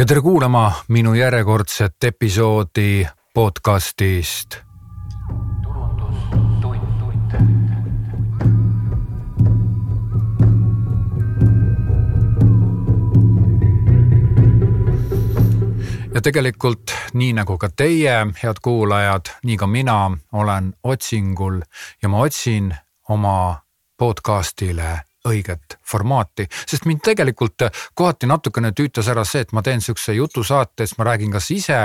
ja tere kuulama minu järjekordset episoodi podcastist. ja tegelikult nii nagu ka teie, head kuulajad, nii ka mina olen otsingul ja ma otsin oma podcast'ile õiget formaati, sest mind tegelikult kohati natukene tüütas ära see, et ma teen siukse jutusaate, siis ma räägin kas ise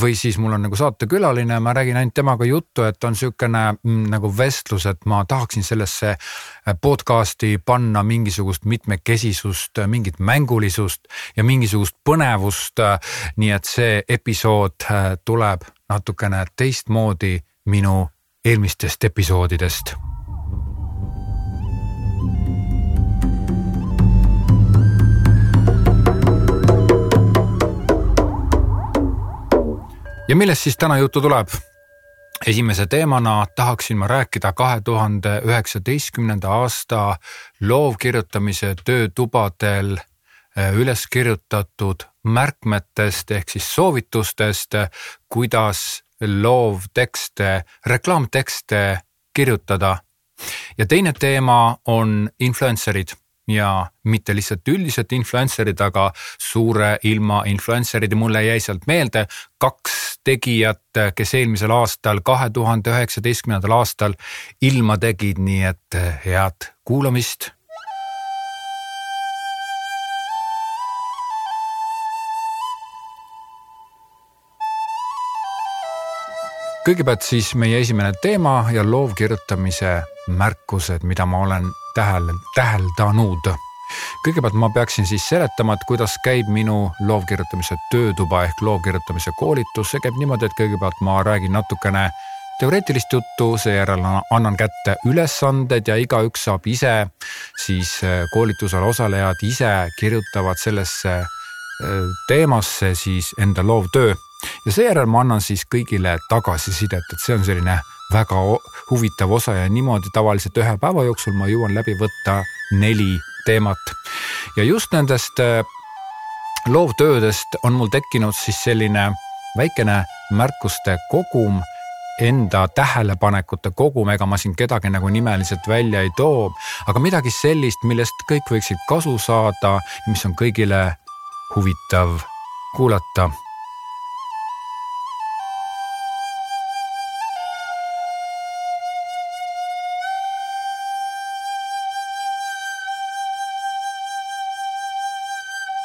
või siis mul on nagu saatekülaline, ma räägin ainult temaga juttu, et on siukene mm, nagu vestlus, et ma tahaksin sellesse podcast'i panna mingisugust mitmekesisust, mingit mängulisust ja mingisugust põnevust. nii et see episood äh, tuleb natukene teistmoodi minu eelmistest episoodidest ja millest siis täna juttu tuleb? esimese teemana tahaksin ma rääkida kahe tuhande üheksateistkümnenda aasta loovkirjutamise töötubadel äh, üles kirjutatud märkmetest ehk siis soovitustest, kuidas loovtekste, reklaamtekste kirjutada. ja teine teema on influencer'id ja mitte lihtsalt üldiselt influencer'id, aga suure ilma influencer'id ja mulle jäi sealt meelde kaks tegijat, kes eelmisel aastal, kahe tuhande üheksateistkümnendal aastal ilma tegid, nii et head kuulamist. Kõigepealt siis meie esimene teema ja loovkirjutamise märkused, mida ma olen tähele, täheldanud. kõigepealt ma peaksin siis seletama, et kuidas käib minu loovkirjutamise töötuba ehk loovkirjutamise koolitus, see käib niimoodi, et kõigepealt ma räägin natukene teoreetilist juttu, seejärel annan kätte ülesanded ja igaüks saab ise siis äh, koolitusel osalejad ise kirjutavad sellesse äh, teemasse siis enda loovtöö ja seejärel ma annan siis kõigile tagasisidet, et see on selline väga huvitav osa ja niimoodi tavaliselt ühe päeva jooksul ma jõuan läbi võtta neli teemat. ja just nendest äh, loovtöödest on mul tekkinud siis selline väikene märkuste kogum enda tähelepanekute kogum, ega ma siin kedagi nagu nimeliselt välja ei too, aga midagi sellist, millest kõik võiksid kasu saada, mis on kõigile huvitav kuulata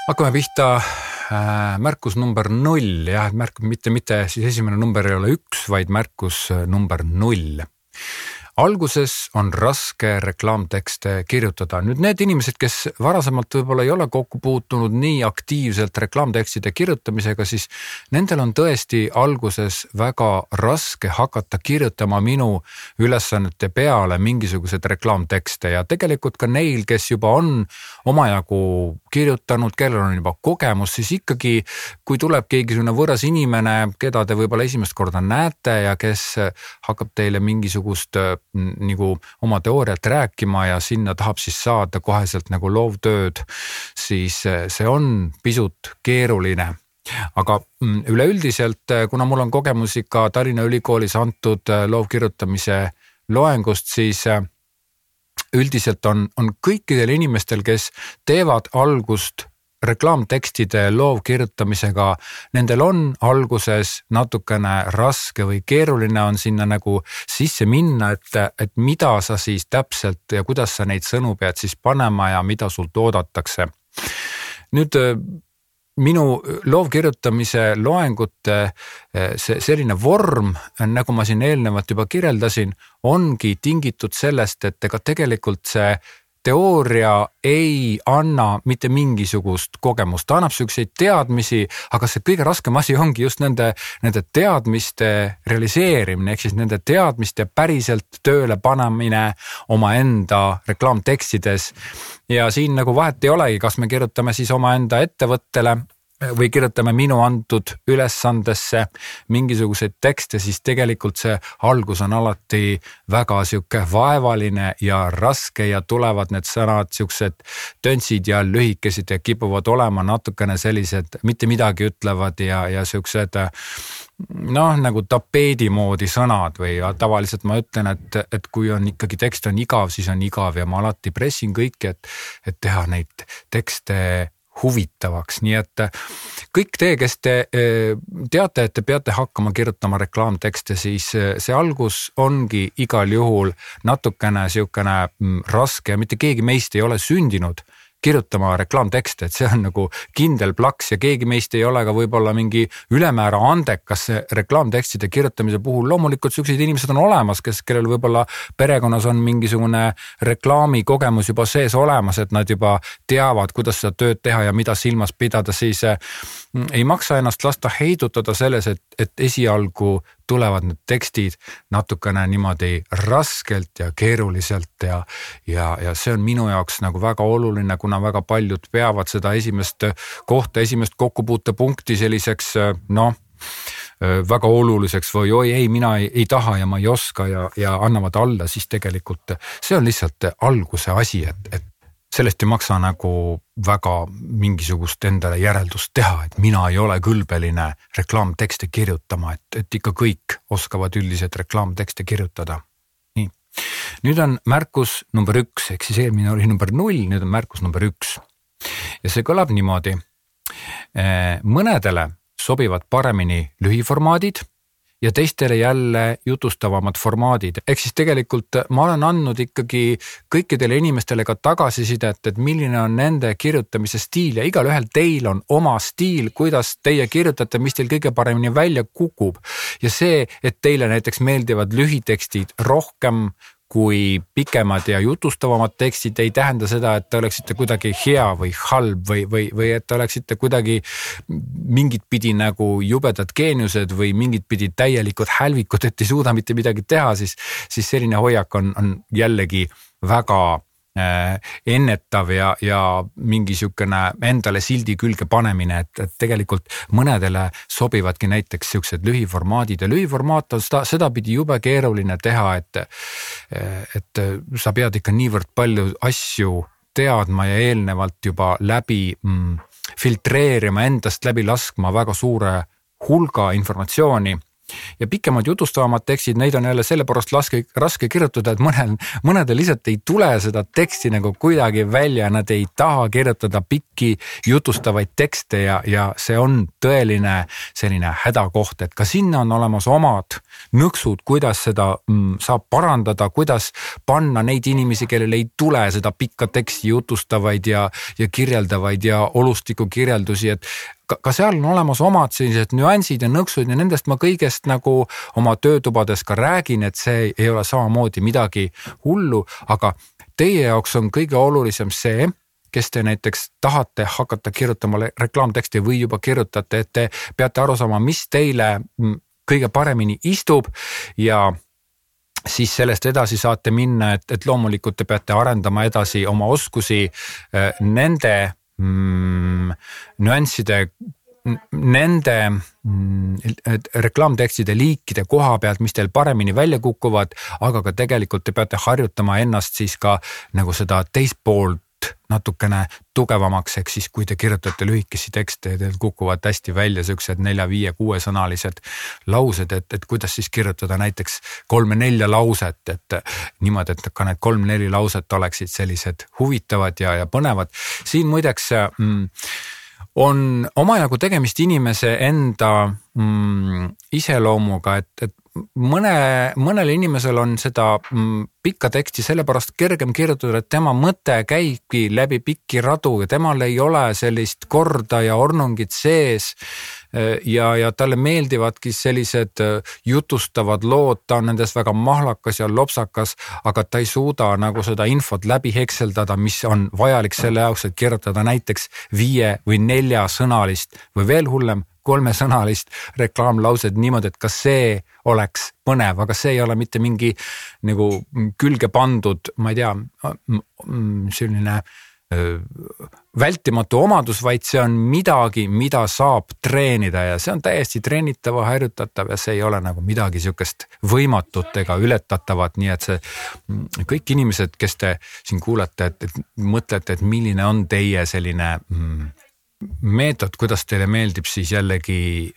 hakkame pihta äh, märkus number null, jah, märk mitte, mitte siis esimene number ei ole üks, vaid märkus äh, number null alguses on raske reklaamtekste kirjutada. nüüd need inimesed, kes varasemalt võib-olla ei ole kokku puutunud nii aktiivselt reklaamtekstide kirjutamisega, siis nendel on tõesti alguses väga raske hakata kirjutama minu ülesannete peale mingisuguseid reklaamtekste ja tegelikult ka neil, kes juba on omajagu kirjutanud, kellel on juba kogemus, siis ikkagi kui tuleb keegi niisugune võõras inimene, keda te võib-olla esimest korda näete ja kes hakkab teile mingisugust nagu oma teooriat rääkima ja sinna tahab siis saada koheselt nagu loovtööd, siis eh, see on pisut keeruline. Aga mm, üleüldiselt, eh, kuna mul on kogemusi ka Tallinna Ülikoolis antud eh, loovkirjutamise loengust, siis üldiselt on, on kõikidel inimestel, kes teevad algust reklaamtekstide loovkirjutamisega, nendel on alguses natukene raske või keeruline on sinna nagu sisse minna, et, et mida sa siis täpselt ja kuidas sa neid sõnu pead siis panema ja mida sult oodatakse. nüüd minu loovkirjutamise loengute see selline vorm, nagu ma siin eelnevalt juba kirjeldasin, ongi tingitud sellest, et ega tegelikult see teooria ei anna mitte mingisugust kogemust, ta annab siukseid teadmisi, aga see kõige raskem asi ongi just nende, nende teadmiste realiseerimine, ehk siis nende teadmiste päriselt tööle panemine omaenda reklaamtekstides. ja siin nagu vahet ei olegi, kas me kirjutame siis omaenda ettevõttele või kirjutame minu antud ülesandesse mingisuguseid tekste, siis tegelikult see algus on alati väga sihuke vaevaline ja raske ja tulevad need sõnad siuksed töntsid ja lühikesed ja kipuvad olema natukene sellised mitte midagi ütlevad ja, ja siuksed noh, nagu tapeedi moodi sõnad või tavaliselt ma ütlen, et, et kui on ikkagi tekst on igav, siis on igav ja ma alati pressin kõiki, et, et teha neid tekste huvitavaks, nii et äh, kõik te, kes te äh, teate, et te peate hakkama kirjutama reklaamtekste, siis äh, see algus ongi igal juhul natukene sihukene mm, raske ja mitte keegi meist ei ole sündinud kirjutama reklaamtekste, et see on nagu kindel plaks ja keegi meist ei ole ka võib-olla mingi ülemäära andekas reklaamtekstide kirjutamise puhul. loomulikult siuksed inimesed on olemas, kes, kellel võib-olla perekonnas on mingisugune reklaamikogemus juba sees olemas, et nad juba teavad, kuidas seda tööd teha ja mida silmas pidada, siis mm, ei maksa ennast lasta heidutada selles, et, et esialgu tulevad need tekstid natukene niimoodi raskelt ja keeruliselt ja, ja, ja see on minu jaoks nagu väga oluline, kuna väga paljud peavad seda esimest kohta, esimest kokkupuutepunkti selliseks noh väga oluliseks või oi ei, mina ei, ei taha ja ma ei oska ja, ja annavad alla, siis tegelikult see on lihtsalt alguse asi, et, et sellest ei maksa nagu väga mingisugust endale järeldust teha, et mina ei ole kõlbeline reklaamtekste kirjutama, et, et ikka kõik oskavad üldiselt reklaamtekste kirjutada. nii, nüüd on märkus number üks, ehk siis eelmine oli number null, nüüd on märkus number üks. ja see kõlab niimoodi. Eh, mõnedele sobivad paremini lühiformaadid ja teistele jälle jutustavamad formaadid. ehk siis tegelikult ma olen andnud ikkagi kõikidele inimestele ka tagasisidet, et milline on nende kirjutamise stiil ja igalühel teil on oma stiil, kuidas teie kirjutate, mis teil kõige paremini välja kukub. ja see, et teile näiteks meeldivad lühitekstid rohkem kui pikemad ja jutustavamad tekstid ei tähenda seda, et te oleksite kuidagi hea või halb või, või, või et te oleksite kuidagi mingit pidi nagu jubedad geeniused või mingit pidi täielikud hälvikud, et ei suuda mitte midagi teha, siis, siis selline hoiak on, on jällegi väga ennetav ja, ja mingi sihukene endale sildi külge panemine, et, et tegelikult mõnedele sobivadki näiteks siuksed lühiformaadid ja lühiformaat on seda, sedapidi jube keeruline teha, et. et sa pead ikka niivõrd palju asju teadma ja eelnevalt juba läbi mm, filtreerima, endast läbi laskma väga suure hulga informatsiooni ja pikemad jutustavamad tekstid, neid on jälle sellepärast laske, raske kirjutada, et mõnel, mõnedel lihtsalt ei tule seda teksti nagu kuidagi välja, nad ei taha kirjutada pikki jutustavaid tekste ja, ja see on tõeline selline hädakoht, et ka sinna on olemas omad nõksud, kuidas seda mm, saab parandada, kuidas panna neid inimesi, kellel ei tule seda pikka teksti jutustavaid ja, ja kirjeldavaid ja olustiku kirjeldusi, et ka, ka seal on olemas omad sellised nüansid ja nõksud ja nendest ma kõigest nagu oma töötubades ka räägin, et see ei ole samamoodi midagi hullu, aga teie jaoks on kõige olulisem see, kes te näiteks tahate hakata kirjutama reklaamteksti või juba kirjutate, et te peate aru saama, mis teile mm, kõige paremini istub ja siis sellest edasi saate minna, et, et loomulikult te peate arendama edasi oma oskusi äh, nende mm, nüansside nende mm, reklaamtekstide liikide koha pealt, mis teil paremini välja kukuvad, aga ka tegelikult te peate harjutama ennast siis ka nagu seda teist poolt natukene tugevamaks, ehk siis kui te kirjutate lühikesi tekste ja teil kukuvad hästi välja siuksed nelja-viie-kuuesõnalised laused, et, et kuidas siis kirjutada näiteks kolme-nelja lauset, et niimoodi, et ka need kolm-neli lauset oleksid sellised huvitavad ja, ja põnevad. siin muideks mm, on omajagu tegemist inimese enda mm, iseloomuga, et, et mõne, mõnel inimesel on seda mm, pikka teksti sellepärast kergem kirjutada, et tema mõte käibki läbi pikki radu ja temal ei ole sellist korda ja ornungit sees. ja, ja talle meeldivadki sellised jutustavad lood, ta on nendes väga mahlakas ja lopsakas, aga ta ei suuda nagu seda infot läbi hekseldada, mis on vajalik selle jaoks, et kirjutada näiteks viie või neljasõnalist või veel hullem kolmesõnalist reklaamlauset niimoodi, et kas see oleks põnev, aga see ei ole mitte mingi nagu külge pandud, ma ei tea, selline vältimatu omadus, vaid see on midagi, mida saab treenida ja see on täiesti treenitav, harjutatav ja see ei ole nagu midagi sihukest võimatut ega ületatavat, nii et see kõik inimesed, kes te siin kuulate, et, et mõtlete, et milline on teie selline mm, meetod, kuidas teile meeldib siis jällegi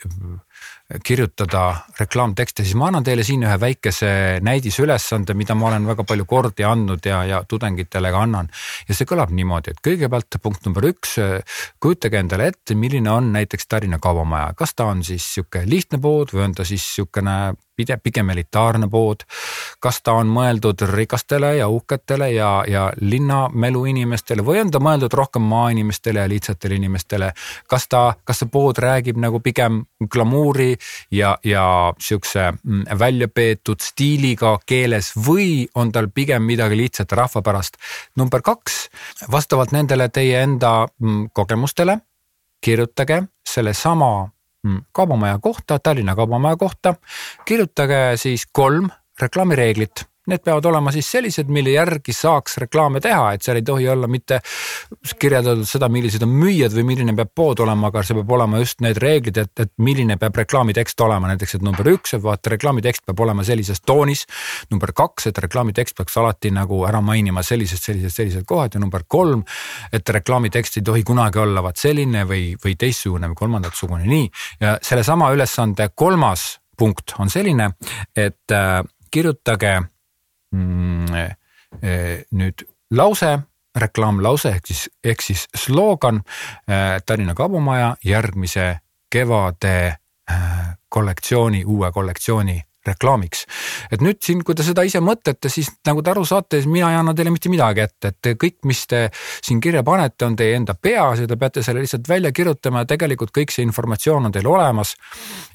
kirjutada reklaamtekste, siis ma annan teile siin ühe väikese näidisülesande, mida ma olen väga palju kordi andnud ja, ja tudengitele ka annan. ja see kõlab niimoodi, et kõigepealt punkt number üks, kujutage endale ette, milline on näiteks Tallinna Kaubamaja, kas ta on siis sihuke lihtne pood või on ta siis sihukene pide-, pigem elitaarne pood. kas ta on mõeldud rikastele ja uhketele ja, ja linnamelu inimestele või on ta mõeldud rohkem maainimestele ja lihtsatele inimestele? kas ta, kas see pood räägib nagu pigem glamuuri ja, ja sihukese mm, välja peetud stiiliga keeles või on tal pigem midagi lihtsat rahvapärast? number kaks, vastavalt nendele teie enda mm, kogemustele kirjutage sellesama Mm, kaubamaja kohta, Tallinna Kaubamaja kohta. kirjutage siis kolm reklaamireeglit need peavad olema siis sellised, mille järgi saaks reklaame teha, et seal ei tohi olla mitte kirjeldatud seda, millised on müüjad või milline peab pood olema, aga see peab olema just need reeglid, et, et milline peab reklaamitekst olema, näiteks et number üks, et vaata reklaamitekst peab olema sellises toonis. number kaks, et reklaamitekst peaks alati nagu ära mainima sellised, sellised, sellised kohad ja number kolm, et reklaamitekst ei tohi kunagi olla vaat selline või, või teistsugune või kolmandatsugune, nii. ja sellesama ülesande kolmas punkt on selline, et äh, kirjutage nüüd lause, reklaamlause ehk siis, ehk siis sloogan eh, Tallinna Kaubamaja järgmise kevade kollektsiooni, uue kollektsiooni reklaamiks. et nüüd siin, kui te seda ise mõtlete, siis nagu te aru saate, siis mina ei anna teile mitte midagi ette, et kõik, mis te siin kirja panete, on teie enda peas ja te peate selle lihtsalt välja kirjutama ja tegelikult kõik see informatsioon on teil olemas.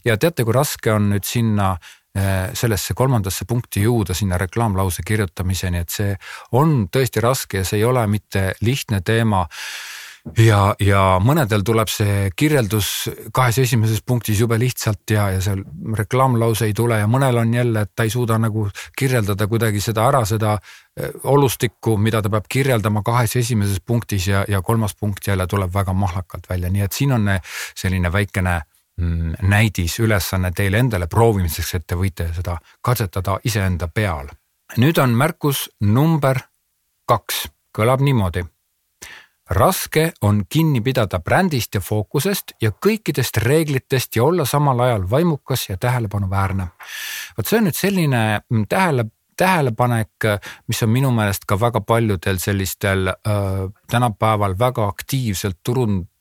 ja teate, kui raske on nüüd sinna sellesse kolmandasse punkti jõuda, sinna reklaamlause kirjutamiseni, et see on tõesti raske ja see ei ole mitte lihtne teema. Ja, ja mõnedel tuleb see kirjeldus kahes esimeses punktis jube lihtsalt ja, ja seal reklaamlause ei tule ja mõnel on jälle, et ta ei suuda nagu kirjeldada kuidagi seda ära, seda äh, olustikku, mida ta peab kirjeldama kahes esimeses punktis ja, ja kolmas punkt jälle tuleb väga mahlakalt välja, nii et siin on selline väikene näidisülesanne teile endale proovimiseks, et te võite seda katsetada iseenda peal. nüüd on märkus number kaks, kõlab niimoodi. raske on kinni pidada brändist ja fookusest ja kõikidest reeglitest ja olla samal ajal vaimukas ja tähelepanuväärne. vot see on nüüd selline mm, tähele tähelepanek, mis on minu meelest ka väga paljudel sellistel äh, tänapäeval väga aktiivselt turund-,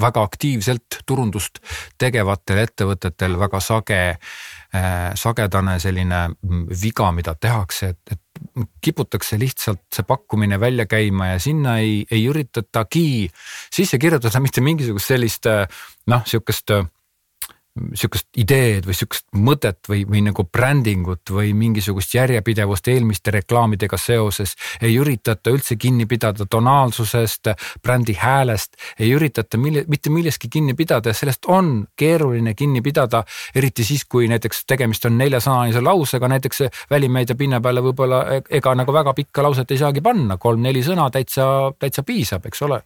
väga aktiivselt turundust tegevatel ettevõtetel väga sage, äh, sagedane selline mm, viga, mida tehakse, et, et kiputakse lihtsalt see pakkumine välja käima ja sinna ei, ei üritatagi sisse kirjutada mitte mingisugust sellist äh, noh, sihukest sihukest ideed või sihukest mõtet või, või nagu brändingut või mingisugust järjepidevust eelmiste reklaamidega seoses. ei üritata üldse kinni pidada tonaalsusest, brändi häälest, ei üritata mille, mitte millestki kinni pidada ja sellest on keeruline kinni pidada. eriti siis, kui näiteks tegemist on neljasõnalise lausega, näiteks välimeedia pinna peale võib-olla e-, ega nagu väga pikka lauset ei saagi panna, kolm-neli sõna täitsa, täitsa piisab, eks ole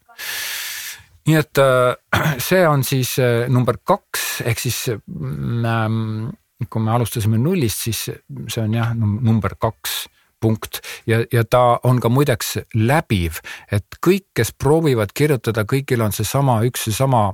nii et äh, see on siis äh, number kaks, ehk siis mm, ähm, kui me alustasime nullist, siis see on jah number kaks punkt. Ja, ja ta on ka muideks läbiv, et kõik, kes proovivad kirjutada, kõigil on seesama, üks seesama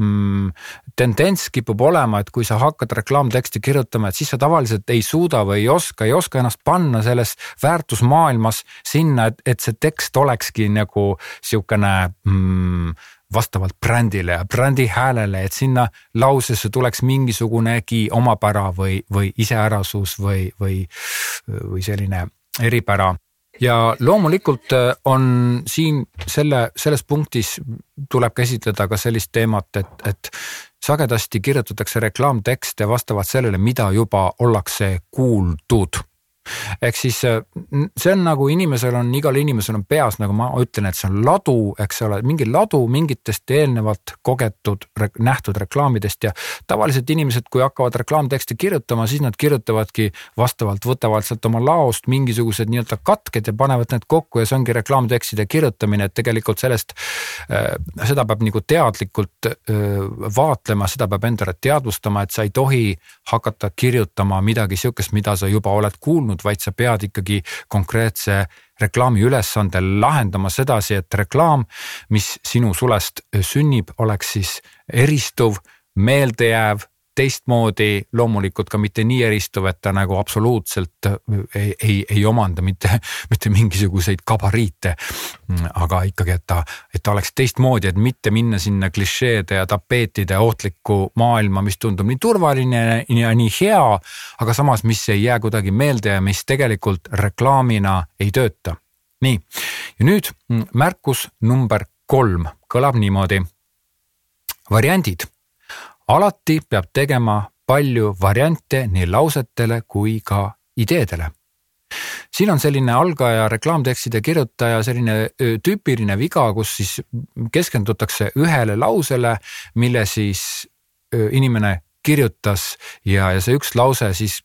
mm, tendents kipub olema, et kui sa hakkad reklaamteksti kirjutama, et siis sa tavaliselt ei suuda või ei oska, ei oska ennast panna selles väärtusmaailmas sinna, et, et see tekst olekski nagu sihukene mm, vastavalt brändile ja brändi häälele, et sinna lausesse tuleks mingisugunegi omapära või, või iseärasus või, või, või selline eripära. ja loomulikult äh, on siin selle, selles punktis tuleb käsitleda ka sellist teemat, et, et sagedasti kirjutatakse reklaamtekste vastavalt sellele, mida juba ollakse kuuldud ehk siis äh, see on nagu inimesel on, igal inimesel on peas, nagu ma ütlen, et see on ladu, eks ole, mingi ladu mingitest eelnevalt kogetud, nähtud reklaamidest ja tavaliselt inimesed, kui hakkavad reklaamtekste kirjutama, siis nad kirjutavadki vastavalt, võtavad sealt oma laost mingisugused nii-öelda katked ja panevad need kokku ja see ongi reklaamtekstide kirjutamine, et tegelikult sellest äh,, seda peab nagu teadlikult äh, vaatlema, seda peab endale teadvustama, et sa ei tohi hakata kirjutama midagi sihukest, mida sa juba oled kuulnud olnud, vaid sa pead ikkagi konkreetse reklaami ülesande lahendama sedasi, et reklaam, mis sinu sulest sünnib, oleks siis eristuv, meeldejääv teistmoodi, loomulikult ka mitte nii eristuv, et ta nagu absoluutselt ei, ei, ei omanda mitte, mitte mingisuguseid gabariite. aga ikkagi, et ta, et ta oleks teistmoodi, et mitte minna sinna klišeede ja tapeetide ohtlikku maailma, mis tundub nii turvaline ja nii hea, aga samas, mis ei jää kuidagi meelde ja mis tegelikult reklaamina ei tööta. nii, ja nüüd märkus number kolm kõlab niimoodi. variandid alati peab tegema palju variante nii lausetele kui ka ideedele. siin on selline algaja reklaamtekstide kirjutaja selline tüüpiline viga, kus siis keskendutakse ühele lausele, mille siis inimene kirjutas ja, ja see üks lause siis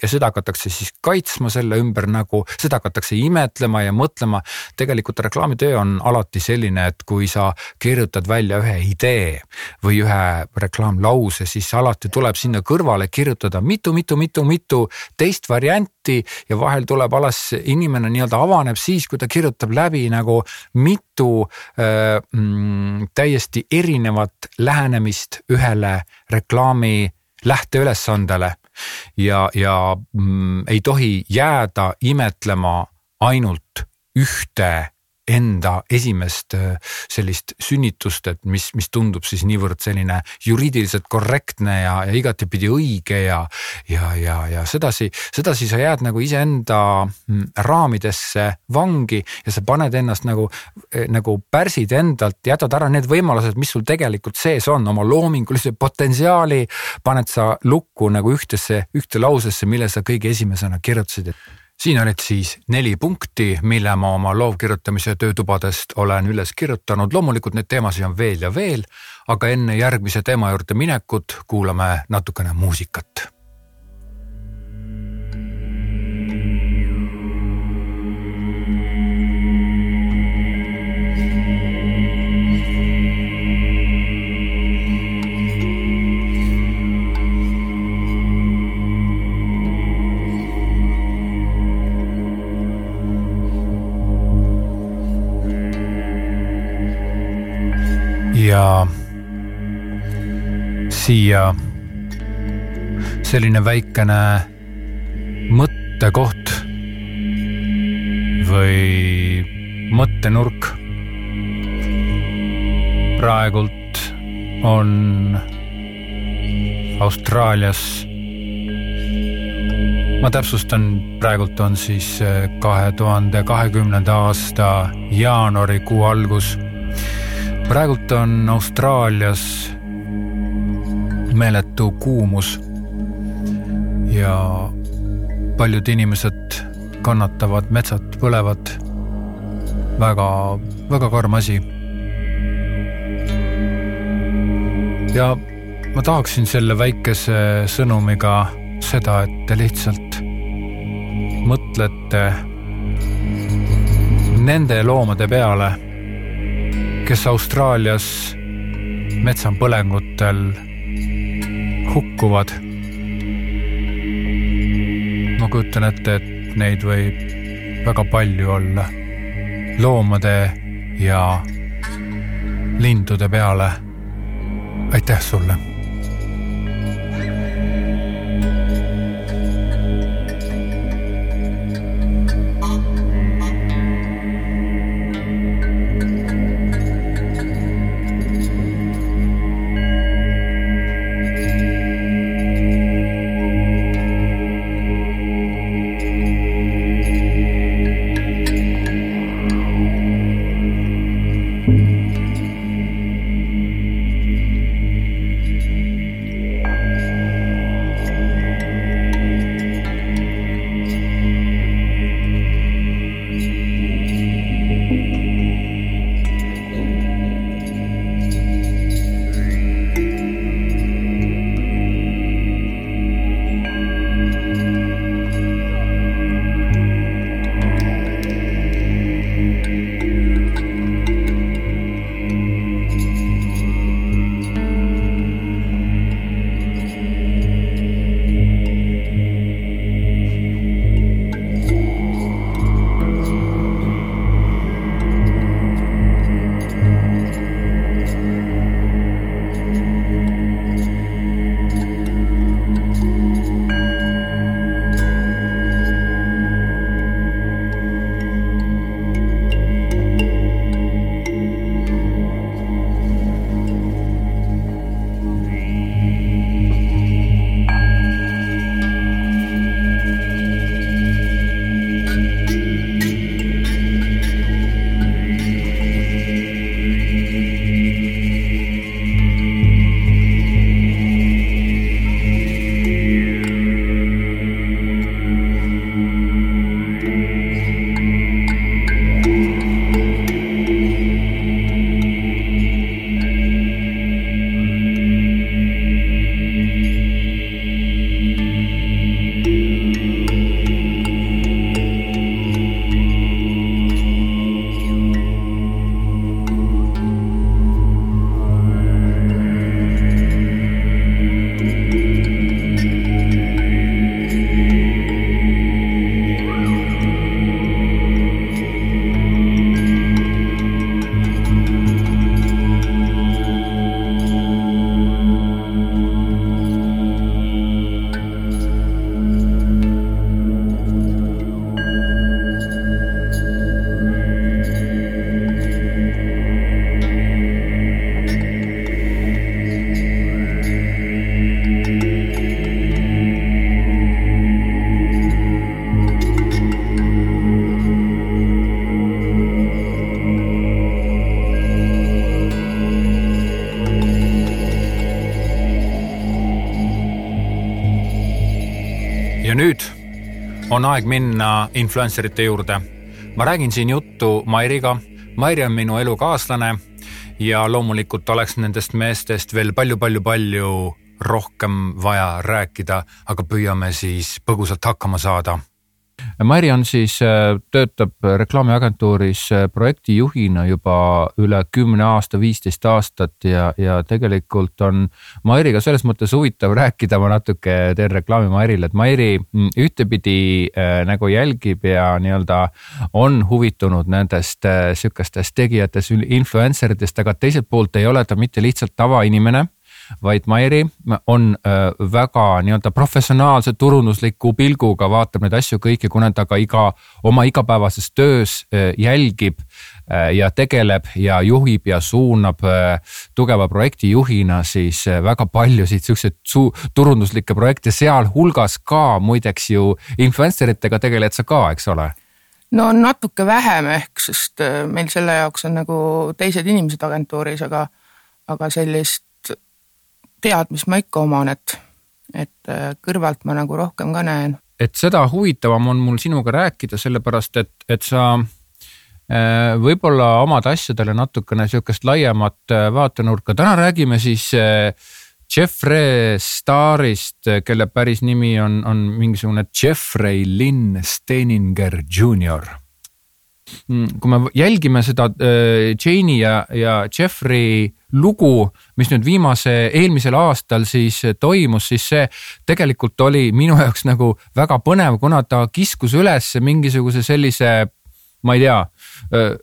ja seda hakatakse siis kaitsma selle ümber nagu, seda hakatakse imetlema ja mõtlema. tegelikult reklaamitöö on alati selline, et kui sa kirjutad välja ühe idee või ühe reklaamlause, siis alati tuleb sinna kõrvale kirjutada mitu-mitu-mitu-mitu teist varianti ja vahel tuleb alles inimene nii-öelda avaneb siis, kui ta kirjutab läbi nagu mitu äh, mm, täiesti erinevat lähenemist ühele reklaami lähteülesandele ja, ja mm, ei tohi jääda imetlema ainult ühte enda esimest äh, sellist sünnitust, et mis, mis tundub siis niivõrd selline juriidiliselt korrektne ja, ja igatepidi õige ja, ja, ja, ja sedasi, sedasi sa jääd nagu iseenda mm, raamidesse vangi ja sa paned ennast nagu, eh, nagu pärsid endalt, jätad ära need võimalused, mis sul tegelikult sees on, oma loomingulise potentsiaali paned sa lukku nagu ühtesse, ühte lausesse, mille sa kõige esimesena kirjutasid, et siin olid siis neli punkti, mille ma oma loovkirjutamise töötubadest olen üles kirjutanud. loomulikult neid teemasid on veel ja veel, aga enne järgmise teema juurde minekut kuulame natukene muusikat ja siia selline väikene mõttekoht või mõttenurk. praegult on Austraalias, ma täpsustan, praegult on siis kahe tuhande kahekümnenda aasta jaanuarikuu algus praegult on Austraalias meeletu kuumus ja paljud inimesed kannatavad, metsad põlevad. väga, väga karm asi. ja ma tahaksin selle väikese sõnumiga seda, et te lihtsalt mõtlete nende loomade peale kes Austraalias metsapõlengutel hukkuvad. ma kujutan ette, et neid võib väga palju olla loomade ja lindude peale. aitäh sulle on aeg minna influencerite juurde. ma räägin siin juttu Mairiga. Mairi on minu elukaaslane ja loomulikult oleks nendest meestest veel palju-palju-palju rohkem vaja rääkida, aga püüame siis põgusalt hakkama saada Mairi on siis, äh, töötab reklaamiagentuuris äh, projektijuhina juba üle kümne aasta, viisteist aastat ja, ja tegelikult on Mairiga selles mõttes huvitav rääkida, ma natuke teen reklaami Mairile, et Mairi mm, ühtepidi äh, nagu jälgib ja nii-öelda on huvitunud nendest sihukestest tegijatest, influencer itest, aga teiselt poolt ei ole ta mitte lihtsalt tavainimene vaid Mairi on väga nii-öelda professionaalse turundusliku pilguga vaatab neid asju kõiki, kuna ta ka iga oma igapäevases töös jälgib ja tegeleb ja juhib ja suunab tugeva projektijuhina siis väga paljusid siukseid turunduslikke projekte, sealhulgas ka muideks ju influencer itega tegeled sa ka, eks ole? No natuke vähem ehk, sest meil selle jaoks on nagu teised inimesed agentuuris, aga, aga sellist teadmist ma ikka oman, et, et äh, kõrvalt ma nagu rohkem ka näen. et seda huvitavam on mul sinuga rääkida, sellepärast et, et sa äh, võib-olla omad asjadele natukene sihukest laiemat äh, vaatenurka, täna räägime siis Jeffrey Starist, kelle päris nimi on, on mingisugune Jeffrey Lynn Steininger Mm, kui me jälgime seda äh, Jane'i ja, ja Jeffrey lugu, mis nüüd viimase, eelmisel aastal siis toimus, siis see tegelikult oli minu jaoks nagu väga põnev, kuna ta kiskus üles mingisuguse sellise, ma ei tea äh,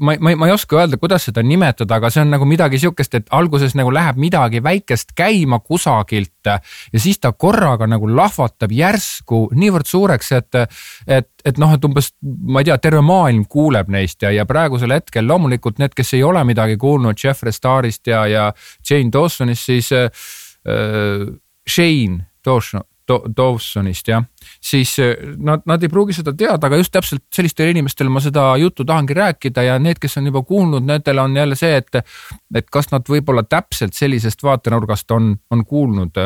ma, ma, ma ei oska öelda, kuidas seda nimetada, aga see on nagu midagi sihukest, et alguses nagu läheb midagi väikest käima kusagilt ja siis ta korraga nagu lahvatab järsku niivõrd suureks, et, et, et noh, et umbes ma ei tea, terve maailm kuuleb neist ja, ja praegusel hetkel loomulikult need, kes ei ole midagi kuulnud Jeffrey Starist ja, ja Jane Dawsonist, siis äh, Shane Dawson Dawsonist jah, siis eh, nad, nad ei pruugi seda teada, aga just täpselt sellistele inimestele ma seda juttu tahangi rääkida ja need, kes on juba kuulnud, nendel on jälle see, et, et kas nad võib-olla täpselt sellisest vaatenurgast on, on kuulnud.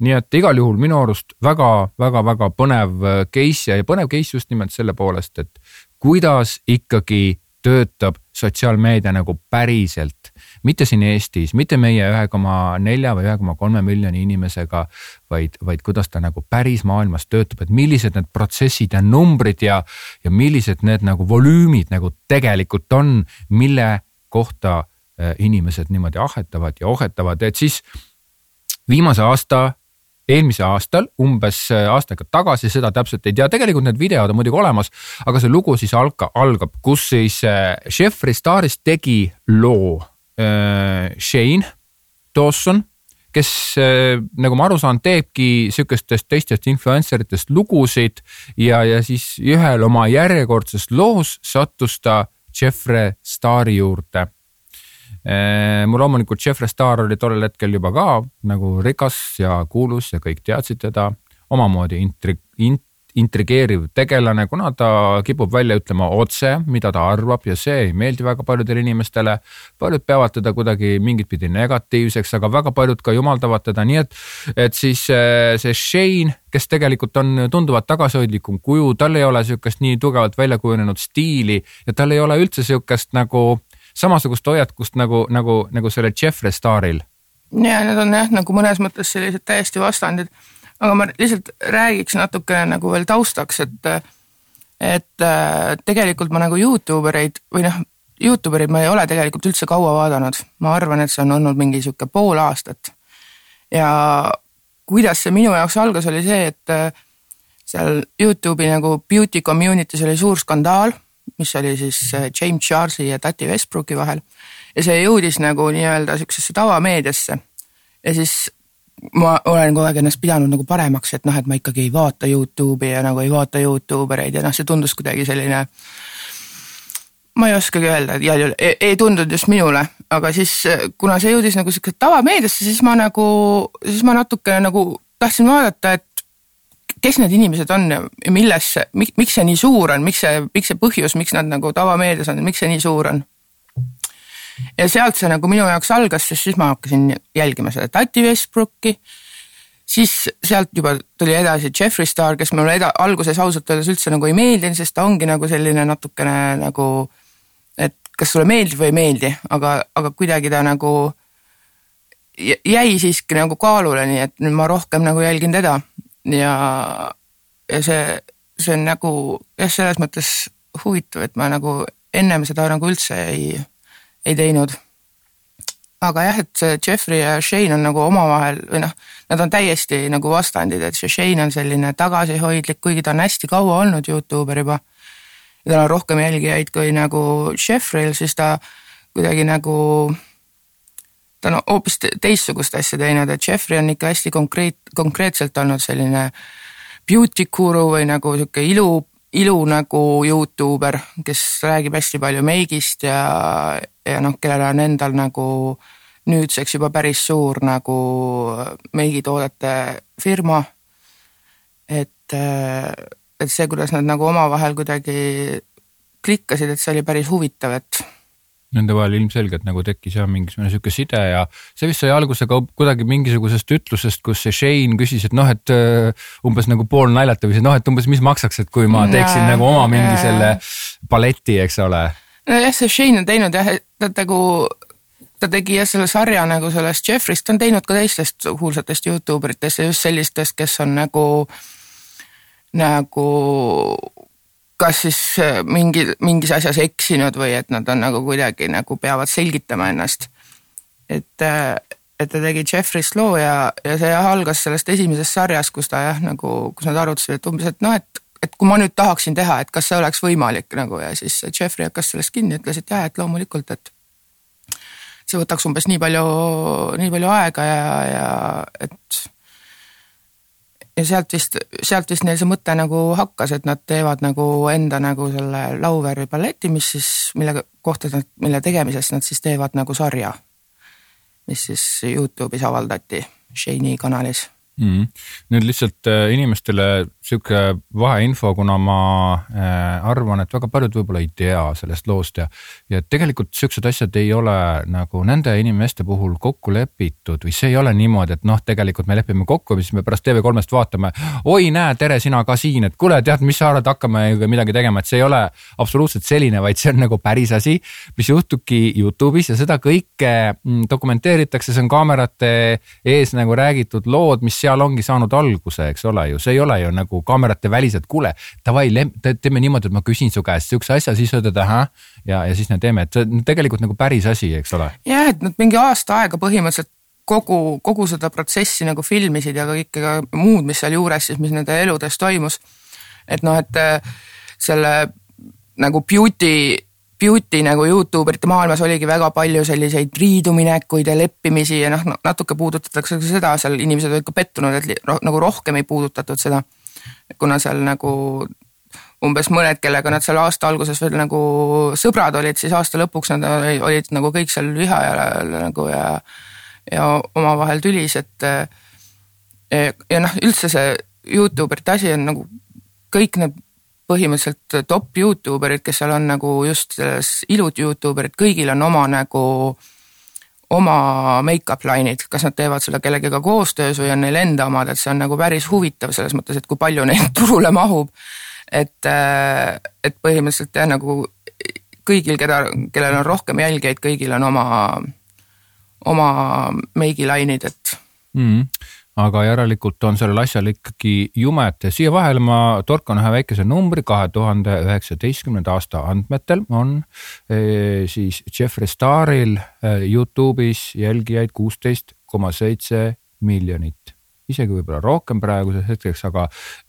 nii et igal juhul minu arust väga-väga-väga põnev case ja, ja põnev case just nimelt selle poolest, et kuidas ikkagi töötab sotsiaalmeedia nagu päriselt, mitte siin Eestis, mitte meie ühe koma nelja või ühe koma kolme miljoni inimesega, vaid, vaid kuidas ta nagu päris maailmas töötab, et millised need protsessid ja numbrid ja, ja millised need nagu volüümid nagu tegelikult on, mille kohta äh, inimesed niimoodi ahetavad ja ohetavad, et siis viimase aasta eelmisel aastal, umbes äh, aasta aega tagasi, seda täpselt ei tea, tegelikult need videod on muidugi olemas, aga see lugu siis alga, algab, kus siis äh, Jeffrey Starist tegi loo. äh, Shane Dawson, kes äh, nagu ma aru saan, teebki sihukestest teistest influencer itest lugusid ja, ja siis ühel oma järjekordses loos sattus ta Jeffrey Stari juurde. Äh, mul loomulikult Jeffrey Star oli tollel hetkel juba ka nagu rikas ja kuulus ja kõik teadsid teda, omamoodi intri-, int-, intrigeeriv tegelane, kuna ta kipub välja ütlema otse, mida ta arvab ja see ei meeldi väga paljudele inimestele. paljud peavad teda kuidagi mingit pidi negatiivseks, aga väga paljud ka jumaldavad teda, nii et, et siis äh, see Shane, kes tegelikult on tunduvalt tagasihoidlikum kuju, tal ei ole sihukest nii tugevalt välja kujunenud stiili ja tal ei ole üldse sihukest nagu samasugust hoiakust nagu, nagu, nagu sellel Jeffrey Staril. ja need on jah, nagu mõnes mõttes sellised täiesti vastandid. Aga ma lihtsalt räägiks natukene nagu veel taustaks, et, et äh, tegelikult ma nagu Youtube ereid või noh, Youtube erid ma ei ole tegelikult üldse kaua vaadanud, ma arvan, et see on olnud mingi sihuke pool aastat. ja kuidas see minu jaoks algas, oli see, et äh, seal Youtube'i nagu beauty community's oli suur skandaal mis oli siis äh, James Charlesi ja Tati Westbrooki vahel. ja see jõudis nagu nii-öelda sihukesesse tavameediasse. ja siis ma olen kogu aeg ennast pidanud nagu paremaks, et noh, et ma ikkagi ei vaata Youtube'i ja nagu ei vaata Youtube ereid ja noh, see tundus kuidagi selline. ma ei oskagi öelda, igal juhul ei, ei tundunud just minule, aga siis kuna see jõudis nagu siukse tavameediasse, siis ma nagu, siis ma natukene nagu tahtsin vaadata, et kes need inimesed on ja milles, miks see nii suur on, miks see, miks see põhjus, miks nad nagu tavameedias on, miks see nii suur on? Ja sealt see nagu minu jaoks algas, sest siis ma hakkasin jälgima seda Tati Westbrooki. siis sealt juba tuli edasi Jeffree Star, kes mulle eda-, alguses ausalt öeldes üldse nagu ei meeldinud, sest ta ongi nagu selline natukene nagu, et kas sulle meeldib või ei meeldi, aga, aga kuidagi ta nagu jäi siiski nagu kaalule, nii et nüüd ma rohkem nagu jälgin teda ja, ja see, see on nagu jah, selles mõttes huvitav, et ma nagu ennem seda nagu üldse ei, ei teinud aga jah, et Jeffrey ja Shane on nagu omavahel või noh, nad on täiesti nagu vastandid, et see Shane on selline tagasihoidlik, kuigi ta on hästi kaua olnud Youtuber juba. ja tal on rohkem jälgijaid kui nagu Jeffrey'l, siis ta kuidagi nagu, ta on hoopis teistsugust asja teinud, et Jeffrey on ikka hästi konkreet, konkreetselt olnud selline beauty guru või nagu sihuke ilu ilu nagu Youtuber, kes räägib hästi palju meigist ja, ja noh, kellel on endal nagu nüüdseks juba päris suur nagu meigitoodete firma. et, et see, kuidas nad nagu omavahel kuidagi klikkasid, et see oli päris huvitav, et nende vahel ilmselgelt nagu tekkis jah mingisugune sihuke side ja see vist sai alguse ka kuidagi mingisugusest ütlusest, kus see Shane küsis, et noh, et äh, umbes nagu pool naljata või noh, et umbes mis maksaks, et kui ma teeksin ja, nagu oma mingi selle balleti, eks ole. nojah, see Shane on teinud jah, et ta nagu ta tegi jah selle sarja nagu sellest Jeffrey'st, ta on teinud ka teistest kuulsatest Youtube eritest ja just sellistest, kes on nagu, nagu kas siis äh, mingi, mingis asjas eksinud või et nad on nagu kuidagi nagu peavad selgitama ennast. et, äh, et ta tegi Jeffrey'st loo ja, ja see algas sellest esimesest sarjast, kus ta jah nagu, kus nad arutasid, et umbes, et noh, et, et kui ma nüüd tahaksin teha, et kas see oleks võimalik nagu ja siis Jeffrey hakkas sellest kinni, ütles, et jah, et loomulikult, et see võtaks umbes nii palju, nii palju aega ja, ja et ja sealt vist, sealt vist neil see mõte nagu hakkas, et nad teevad nagu enda nagu selle Lauveri balleti, mis siis, mille kohta nad, mille tegemisest nad siis teevad nagu sarja. mis siis Youtube'is avaldati, Shane'i kanalis mm.. nüüd lihtsalt äh, inimestele sihuke vaheinfo, kuna ma äh, arvan, et väga paljud võib-olla ei tea sellest loost ja, ja tegelikult siuksed asjad ei ole nagu nende inimeste puhul kokku lepitud või see ei ole niimoodi, et noh, tegelikult me lepime kokku, siis me pärast TV3-st vaatame. oi, näe, tere, sina ka siin, et kuule, tead, mis sa arvad, hakkame midagi tegema, et see ei ole absoluutselt selline, vaid see on nagu päris asi, mis juhtubki Youtube'is ja seda kõike mm, dokumenteeritakse, see on kaamerate ees nagu räägitud lood, mis seal ongi saanud alguse, eks ole ju, see ei ole ju nagu kaamerate väliselt, kuule, davai, teeme niimoodi, et ma küsin su käest siukse asja, siis ütled ahah. ja, ja siis me teeme, et see on tegelikult nagu päris asi, eks ole. jah, et nad mingi aasta aega põhimõtteliselt kogu, kogu seda protsessi nagu filmisid ja kõike muud, mis seal juures siis, mis nende eludes toimus. et noh, et äh, selle nagu beauty beauty nagu Youtube erite maailmas oligi väga palju selliseid riiduminekuid ja leppimisi ja noh, natuke puudutatakse ka seda, seal inimesed olid ka pettunud, et nagu rohkem ei puudutatud seda. Kuna seal nagu umbes mõned, kellega nad seal aasta alguses veel nagu sõbrad olid, siis aasta lõpuks nad olid, olid nagu kõik seal viha ja nagu ja, ja omavahel tülis, et ja, ja noh, üldse see Youtube erite asi on nagu kõik need põhimõtteliselt top Youtube erid, kes seal on nagu just ilud Youtube erid, kõigil on oma nagu oma make-up line'id, kas nad teevad seda kellegagi koostöös või on neil enda omad, et see on nagu päris huvitav selles mõttes, et kui palju neid turule mahub. et, et põhimõtteliselt jah, nagu kõigil, keda, kellel on rohkem jälgijaid, kõigil on oma, oma meigi line'id, et mm aga järelikult on sellel asjal ikkagi jumet. siia vahele ma torkan ühe väikese numbri, kahe tuhande üheksateistkümnenda aasta andmetel on eh, siis Jeffree Staril eh, Youtube'is jälgijaid kuusteist koma seitse miljonit isegi võib-olla rohkem praeguseks hetkeks, aga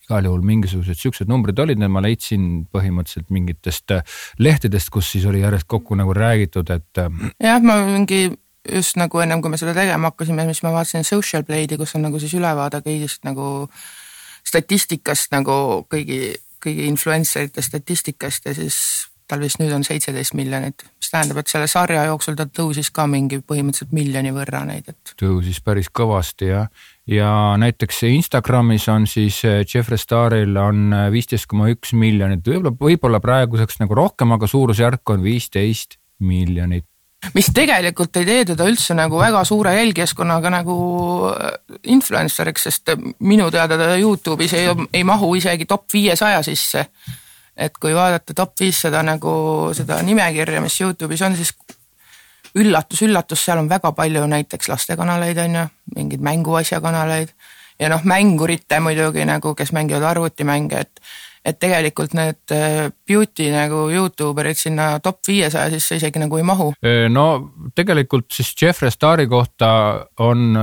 igal juhul mingisugused siuksed numbrid olid, need ma leidsin põhimõtteliselt mingitest eh, lehtedest, kus siis oli järjest kokku nagu räägitud, et. jah, ma mingi just nagu ennem kui me seda tegema hakkasime, siis ma vaatasin Social Blade'i, kus on nagu siis ülevaade kõigist nagu statistikast nagu kõigi, kõigi influencer ite statistikast ja siis tal vist nüüd on seitseteist miljonit, mis tähendab, et selle sarja jooksul ta tõusis ka mingi põhimõtteliselt miljoni võrra neid, et. tõusis päris kõvasti jah, ja näiteks Instagramis on siis eh, Jeffree Staril on eh, viisteist koma üks miljonit, võib-olla, võib-olla praeguseks nagu rohkem, aga suurusjärk on viisteist miljonit mis tegelikult ei tee teda üldse nagu väga suure jälgijaskonnaga nagu influencer'iks, sest minu teada ta Youtube'is ei, ei mahu isegi top viiesaja sisse. et kui vaadata top viissada nagu seda nimekirja, mis Youtube'is on, siis üllatus, üllatus, seal on väga palju näiteks lastekanaleid, on ju, mingeid mänguasjakanaleid ja noh, mängurite muidugi nagu, kes mängivad arvutimänge, et et tegelikult need äh, beauty nagu Youtube erid sinna top viiesaja sisse isegi nagu ei mahu. no tegelikult siis Jeffree Stari kohta on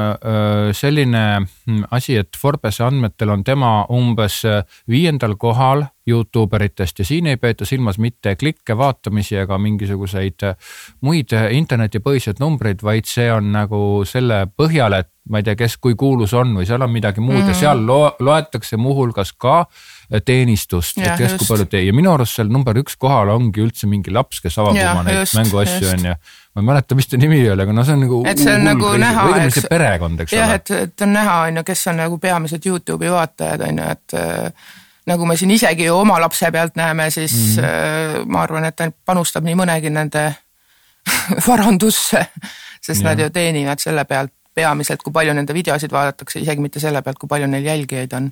selline mm, asi, et Forbesi andmetel on tema umbes viiendal kohal Youtube eritest ja siin ei peeta silmas mitte klikke, vaatamisi ega mingisuguseid muid internetipõhiseid numbreid, vaid see on nagu selle põhjal, et ma ei tea, kes kui kuulus on või seal on midagi muud mm ja seal lo loetakse muuhulgas ka teenistust, et kes kui palju teeb ja minu arust seal number üks kohal ongi üldse mingi laps, kes avab ja, oma neid mänguasju on ju. ma ei mäleta, mis ta nimi oli, aga no see on nagu. et see on nagu kriisi. näha. see perekond, eks jah, ole. et, et on näha, on ju, kes on nagu peamised Youtube'i vaatajad on ju, et äh, nagu me siin isegi ju oma lapse pealt näeme, siis mm -hmm. ma arvan, et ta panustab nii mõnegi nende varandusse, sest ja. nad ju teenivad selle pealt peamiselt, kui palju nende videosid vaadatakse, isegi mitte selle pealt, kui palju neil jälgijaid on.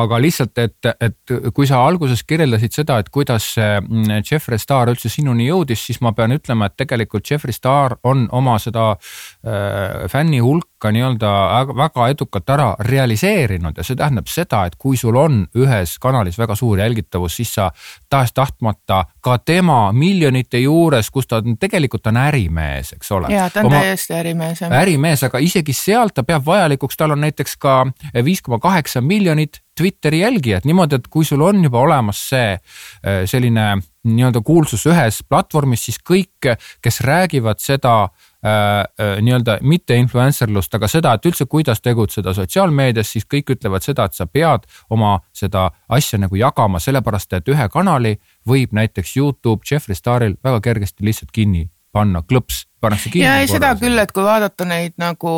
aga lihtsalt, et, et kui sa alguses kirjeldasid seda, et kuidas mm, Jeffree Star üldse sinuni jõudis, siis ma pean ütlema, et tegelikult Jeffree Star on oma seda äh, fänni hulka nii-öelda väga edukalt ära realiseerinud ja see tähendab seda, et kui sul on ühes kanalis väga suur jälgitavus, siis sa tahes-tahtmata ka tema miljonite juures, kus ta on, tegelikult on ärimees, eks ole. ja ta on oma, täiesti ärimees. ärimees, aga isegi sealt ta peab vajalikuks, tal on näiteks ka viis koma kaheksa miljonit Twitteri jälgijat, niimoodi, et kui sul on juba olemas see äh, selline nii-öelda kuulsus ühes platvormis, siis kõik, kes räägivad seda äh, äh, nii-öelda mitte influencer lust, aga seda, et üldse, kuidas tegutseda sotsiaalmeedias, siis kõik ütlevad seda, et sa pead oma seda asja nagu jagama, sellepärast et ühe kanali võib näiteks Youtube Jeffree Staril väga kergesti lihtsalt kinni panna, klõps pannakse kinni. ja ei, seda küll, et kui vaadata neid nagu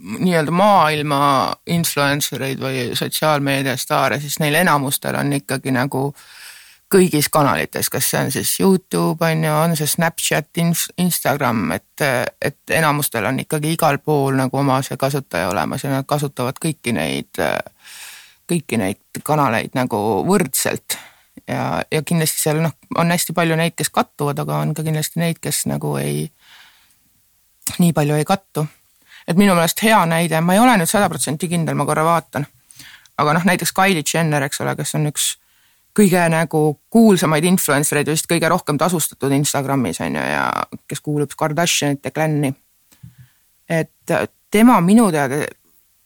nii-öelda maailma influencer eid või sotsiaalmeedia staare, siis neil enamustel on ikkagi nagu kõigis kanalites, kas see on siis Youtube on ju, on see Snapchat, Instagram, et, et enamustel on ikkagi igal pool nagu oma see kasutaja olemas ja nad kasutavad kõiki neid, kõiki neid kanaleid nagu võrdselt ja, ja kindlasti seal noh, on hästi palju neid, kes kattuvad, aga on ka kindlasti neid, kes nagu ei, nii palju ei kattu. et minu meelest hea näide, ma ei ole nüüd sada protsenti kindel, ma korra vaatan. aga noh, näiteks Kylie Jenner, eks ole, kes on üks kõige nagu kuulsamaid influencer eid, vist kõige rohkem tasustatud Instagramis on ju ja kes kuulub Kardashianite klanni. et tema minu teada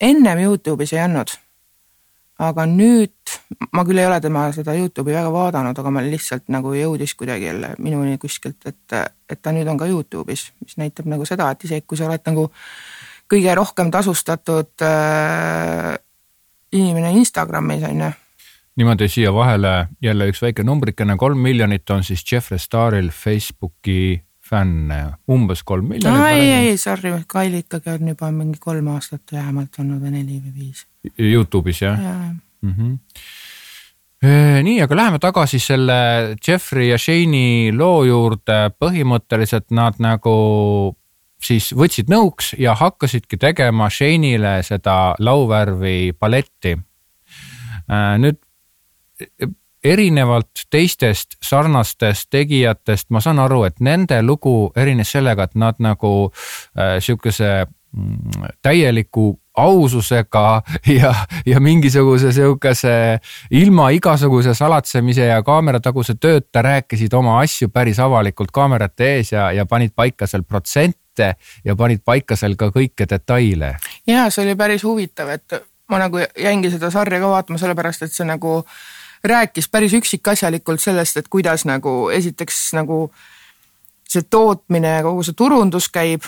ennem Youtube'is ei olnud aga nüüd, ma küll ei ole tema seda Youtube'i väga vaadanud, aga ma lihtsalt nagu jõudis kuidagi jälle minuni kuskilt, et, et ta nüüd on ka Youtube'is, mis näitab nagu seda, et isegi kui sa oled nagu kõige rohkem tasustatud äh, inimene Instagramis on ju. Niimoodi siia vahele jälle üks väike numbrikene, kolm miljonit on siis Jeffree Staril Facebooki fänne, umbes kolm miljonit. no ei, ei, sorry, Kaili ikkagi on juba mingi kolm aastat vähemalt olnud või neli või viis Youtube'is jah ja. mm? -hmm. nii, aga läheme tagasi selle Jeffrey ja Shane'i loo juurde, põhimõtteliselt nad nagu siis võtsid nõuks ja hakkasidki tegema Shane'ile seda lauvärvi paletti. nüüd erinevalt teistest sarnastest tegijatest, ma saan aru, et nende lugu erines sellega, et nad nagu äh, sihukese mm, täieliku aususega ja, ja mingisuguse sihukese ilma igasuguse salatsemise ja kaamerataguse tööta rääkisid oma asju päris avalikult kaamerate ees ja, ja panid paika seal protsente ja panid paika seal ka kõiki detaile. ja see oli päris huvitav, et ma nagu jäingi seda sarja ka vaatama, sellepärast et see nagu rääkis päris üksikasjalikult sellest, et kuidas nagu esiteks nagu see tootmine ja kogu see turundus käib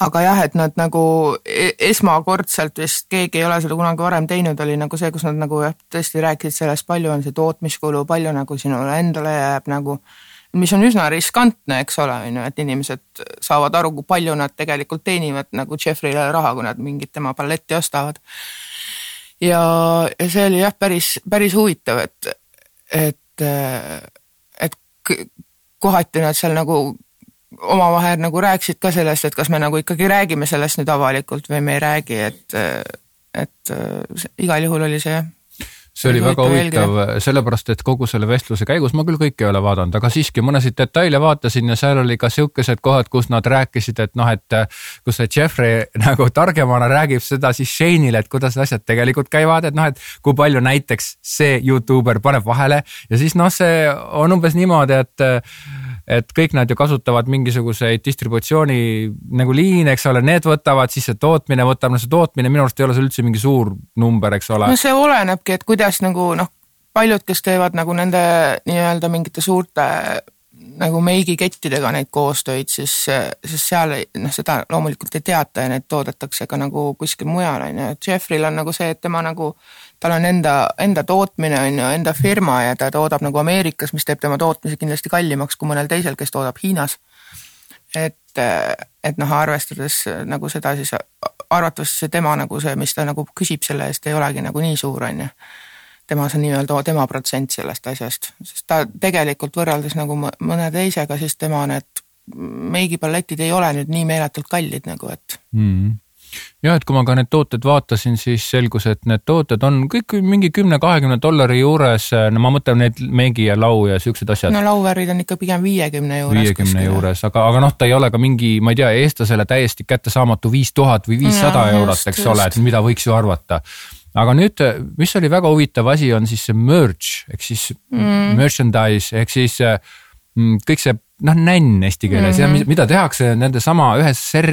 aga jah, et nad nagu e-, esmakordselt vist keegi ei ole seda kunagi varem teinud, oli nagu see, kus nad nagu jah, tõesti rääkisid sellest, palju on see tootmiskulu, palju nagu sinule endale jääb nagu, mis on üsna riskantne, eks ole, on ju, et inimesed saavad aru, kui palju nad tegelikult teenivad nagu Jeffrey'le raha, kui nad mingit tema balletti ostavad. Ja, ja see oli jah, päris, päris huvitav, et, et, et kohati nad seal nagu omavahel nagu rääkisid ka sellest, et kas me nagu ikkagi räägime sellest nüüd avalikult või me ei räägi, et, et igal juhul oli see jah see oli väga huvitav, sellepärast et kogu selle vestluse käigus ma küll kõike ei ole vaadanud, aga siiski mõnesid detaile vaatasin ja seal oli ka sihukesed kohad, kus nad rääkisid, et noh, et kus see Jeffrey nagu targemana räägib seda siis Shane'ile, et kuidas asjad tegelikult käivad, et noh, et kui palju näiteks see Youtuber paneb vahele. Ja siis noh, see on umbes niimoodi, et et kõik nad ju kasutavad mingisuguseid distributsiooni nagu liine, eks ole, need võtavad, siis see tootmine võtab, no see tootmine minu arust ei ole see üldse mingi suur number, eks ole. no see olenebki, et kuidas nagu noh, paljud, kes teevad nagu nende nii-öelda mingite suurte nagu meigikettidega neid koostöid, siis, siis seal noh, seda loomulikult ei teata ja need toodetakse ka nagu kuskil mujal on ju, et Jeffrey'l on nagu see, et tema nagu tal on enda, enda tootmine on ju, enda firma ja ta toodab nagu Ameerikas, mis teeb tema tootmise kindlasti kallimaks kui mõnel teisel, kes toodab Hiinas. et, et noh, arvestades nagu seda, siis arvatavasti see tema nagu see, mis ta nagu küsib selle eest, ei olegi nagu nii suur, on ju. tema, see nii-öelda tema protsent sellest asjast, sest ta tegelikult võrreldes nagu mõne teisega, siis tema need meigipalletid ei ole nüüd nii meeletult kallid nagu, et mm. -hmm jah, et kui ma ka need tooted vaatasin, siis selgus, et need tooted on kõik mingi kümne-kahekümne dollari juures, no ma mõtlen need meegi ja lau ja siuksed asjad. no lauvärvid on ikka pigem viiekümne juures. viiekümne juures, aga, aga noh, ta ei ole ka mingi, ma ei tea, eestlasele täiesti kättesaamatu viis tuhat või viissada eurot, eks just. ole, et mida võiks ju arvata aga nüüd, mis oli väga huvitav asi, on siis see merch ehk siis mm. merchandise ehk siis mm, kõik see noh, nänn eesti keeles mm -hmm. ja mida tehakse nende sama ühe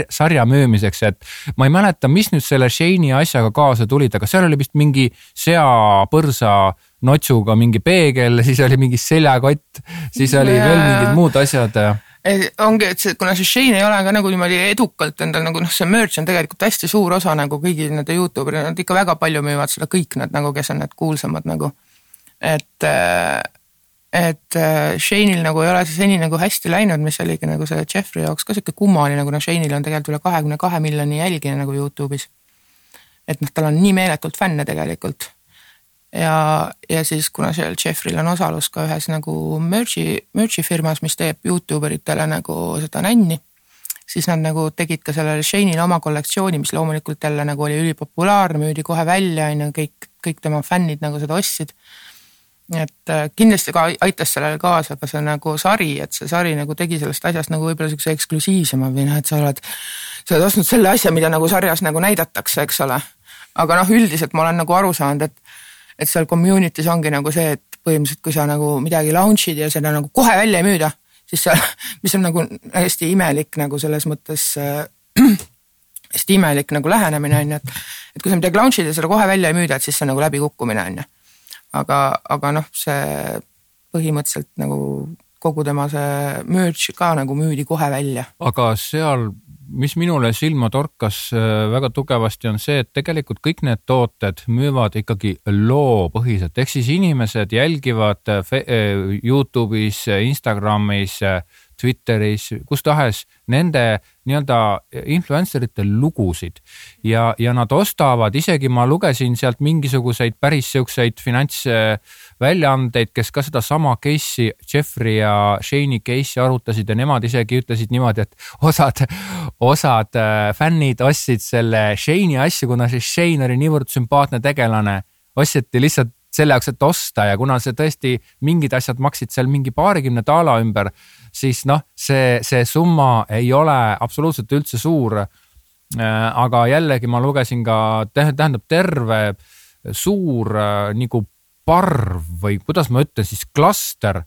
sarja müümiseks, et ma ei mäleta, mis nüüd selle Shane'i asjaga kaasa tulid, aga seal oli vist mingi seapõrsa notsuga mingi peegel, siis oli mingi seljakott, siis oli yeah. veel mingid muud asjad ongi, et see, kuna see Shane ei ole ka nagu niimoodi edukalt endal nagu noh, see merch on tegelikult hästi suur osa nagu kõigi nende Youtube erid, nad ikka väga palju müüvad seda, kõik nad nagu, kes on need kuulsamad nagu. et, et äh, Shane'il nagu ei ole see seni nagu hästi läinud, mis oligi nagu selle Jeffrey jaoks ka sihuke kummaline, kuna Shane'il on tegelikult üle kahekümne kahe miljoni jälgija nagu Youtube'is. et noh, tal on nii meeletult fänne tegelikult. ja, ja siis kuna seal Jeffrey'l on osalus ka ühes nagu merch'i, merch'i firmas, mis teeb Youtube eritele nagu seda nänni siis nad nagu tegid ka sellele Shane'ile oma kollektsiooni, mis loomulikult jälle nagu oli ülipopulaarne, müüdi kohe välja, on ju, kõik, kõik tema fännid nagu seda ostsid et äh, kindlasti ka aitas sellele kaasa ka see nagu sari, et see sari nagu tegi sellest asjast nagu võib-olla siukse eksklusiivsema või noh, et sa oled, sa oled ostnud selle asja, mida nagu sarjas nagu näidatakse, eks ole. aga noh, üldiselt ma olen nagu aru saanud, et, et seal community's ongi nagu see, et põhimõtteliselt kui sa nagu midagi launch'id ja seda nagu kohe välja ei müüda, siis seal, mis on nagu hästi imelik nagu selles mõttes äh, hästi imelik nagu lähenemine on ju, et, et kui sa midagi launch'id ja seda kohe välja ei müüda, et siis see on nagu läbikukkumine on ju aga, aga noh, see põhimõtteliselt nagu kogu tema see merch ka nagu müüdi kohe välja. aga seal, mis minule silma torkas äh, väga tugevasti, on see, et tegelikult kõik need tooted müüvad ikkagi loopõhiselt, ehk siis inimesed jälgivad äh, äh, Youtube'is, Instagramis, Twitteris, kus tahes nende nii-öelda influencer ite lugusid. Ja, ja nad ostavad, isegi ma lugesin sealt mingisuguseid päris siukseid finantsväljaandeid, kes ka sedasama case'i, Jeffrey ja Shane'i case'i arutasid ja nemad isegi ütlesid niimoodi, et osad, osad äh, fännid ostsid selle Shane'i asju, kuna see Shane oli niivõrd sümpaatne tegelane, osteti lihtsalt selle jaoks, et osta ja kuna see tõesti mingid asjad maksid seal mingi paarikümne daala ümber, siis noh, see, see summa ei ole absoluutselt üldse suur. Äh, aga jällegi ma lugesin ka, tähendab terve suur äh, nagu parv või kuidas ma ütlen siis klaster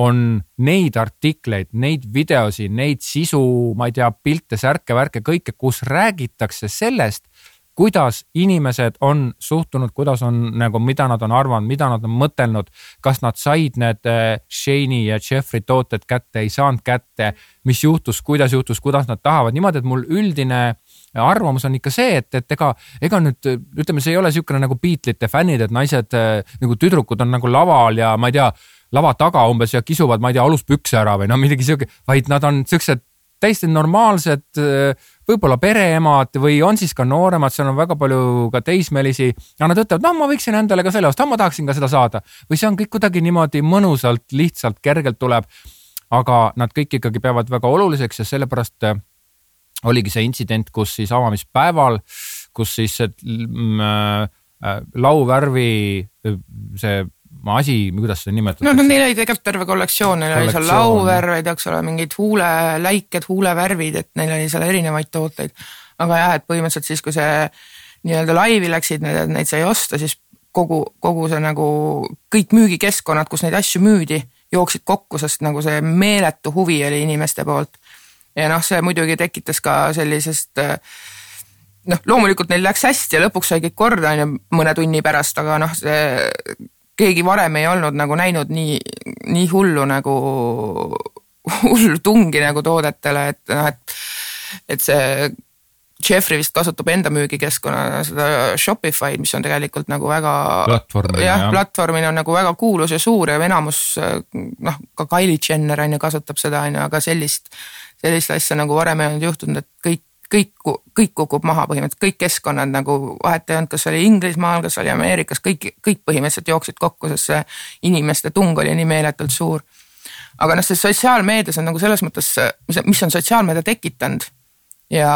on neid artikleid, neid videosid, neid sisu, ma ei tea, pilte, särke, värke, kõike, kus räägitakse sellest kuidas inimesed on suhtunud, kuidas on nagu, mida nad on arvanud, mida nad on mõtelnud, kas nad said need äh, Shane'i ja Jeffrey tooted kätte, ei saanud kätte, mis juhtus, kuidas juhtus, kuidas nad tahavad, niimoodi, et mul üldine arvamus on ikka see, et, et ega, ega nüüd ütleme, see ei ole niisugune nagu Beatlesite fännid, et naised äh, nagu tüdrukud on nagu laval ja ma ei tea, lava taga umbes ja kisuvad, ma ei tea, aluspükse ära või no midagi sihuke, vaid nad on siuksed täiesti normaalsed äh, võib-olla pereemad või on siis ka nooremad, seal on väga palju ka teismelisi ja nad ütlevad, noh, ma võiksin endale ka selle osta, ma tahaksin ka seda saada või see on kõik kuidagi niimoodi mõnusalt, lihtsalt, kergelt tuleb. aga nad kõik ikkagi peavad väga oluliseks ja sellepärast äh, oligi see intsident, kus siis avamispäeval, kus siis mm, äh, äh, lauvärvi äh, see asi, kuidas seda nimetatakse? no, no neil oli tegelikult terve kollektsioon, neil oli seal lauvärveid, eks ole, mingid huuleläiked, huulevärvid, et neil oli seal erinevaid tooteid. aga jah, et põhimõtteliselt siis, kui see nii-öelda laivi läksid, neid sai osta, siis kogu, kogu see nagu kõik müügikeskkonnad, kus neid asju müüdi, jooksid kokku, sest nagu see meeletu huvi oli inimeste poolt ja noh, see muidugi tekitas ka sellisest noh, loomulikult neil läks hästi ja lõpuks sai kõik korda, on ju, mõne tunni pärast, aga noh, see keegi varem ei olnud nagu näinud nii, nii hullu nagu, hullu tungi nagu toodetele, et noh, et, et see Jeffrey vist kasutab enda müügikeskkonna seda Shopify'd, mis on tegelikult nagu väga. platvormina jah, platvormina on nagu väga kuulus ja suur ja enamus noh, ka Kylie Jenner on ju kasutab seda on ju, aga sellist sellist asja nagu varem ei olnud juhtunud, et kõik, kõik, kõik kukub maha põhimõtteliselt, kõik keskkonnad nagu vahet ei olnud, kas oli Inglismaal, kas oli Ameerikas, kõik, kõik põhimõtteliselt jooksid kokku, sest see inimeste tung oli nii meeletult suur. aga noh, see sotsiaalmeedias on nagu selles mõttes, mis on sotsiaalmeedia tekitanud ja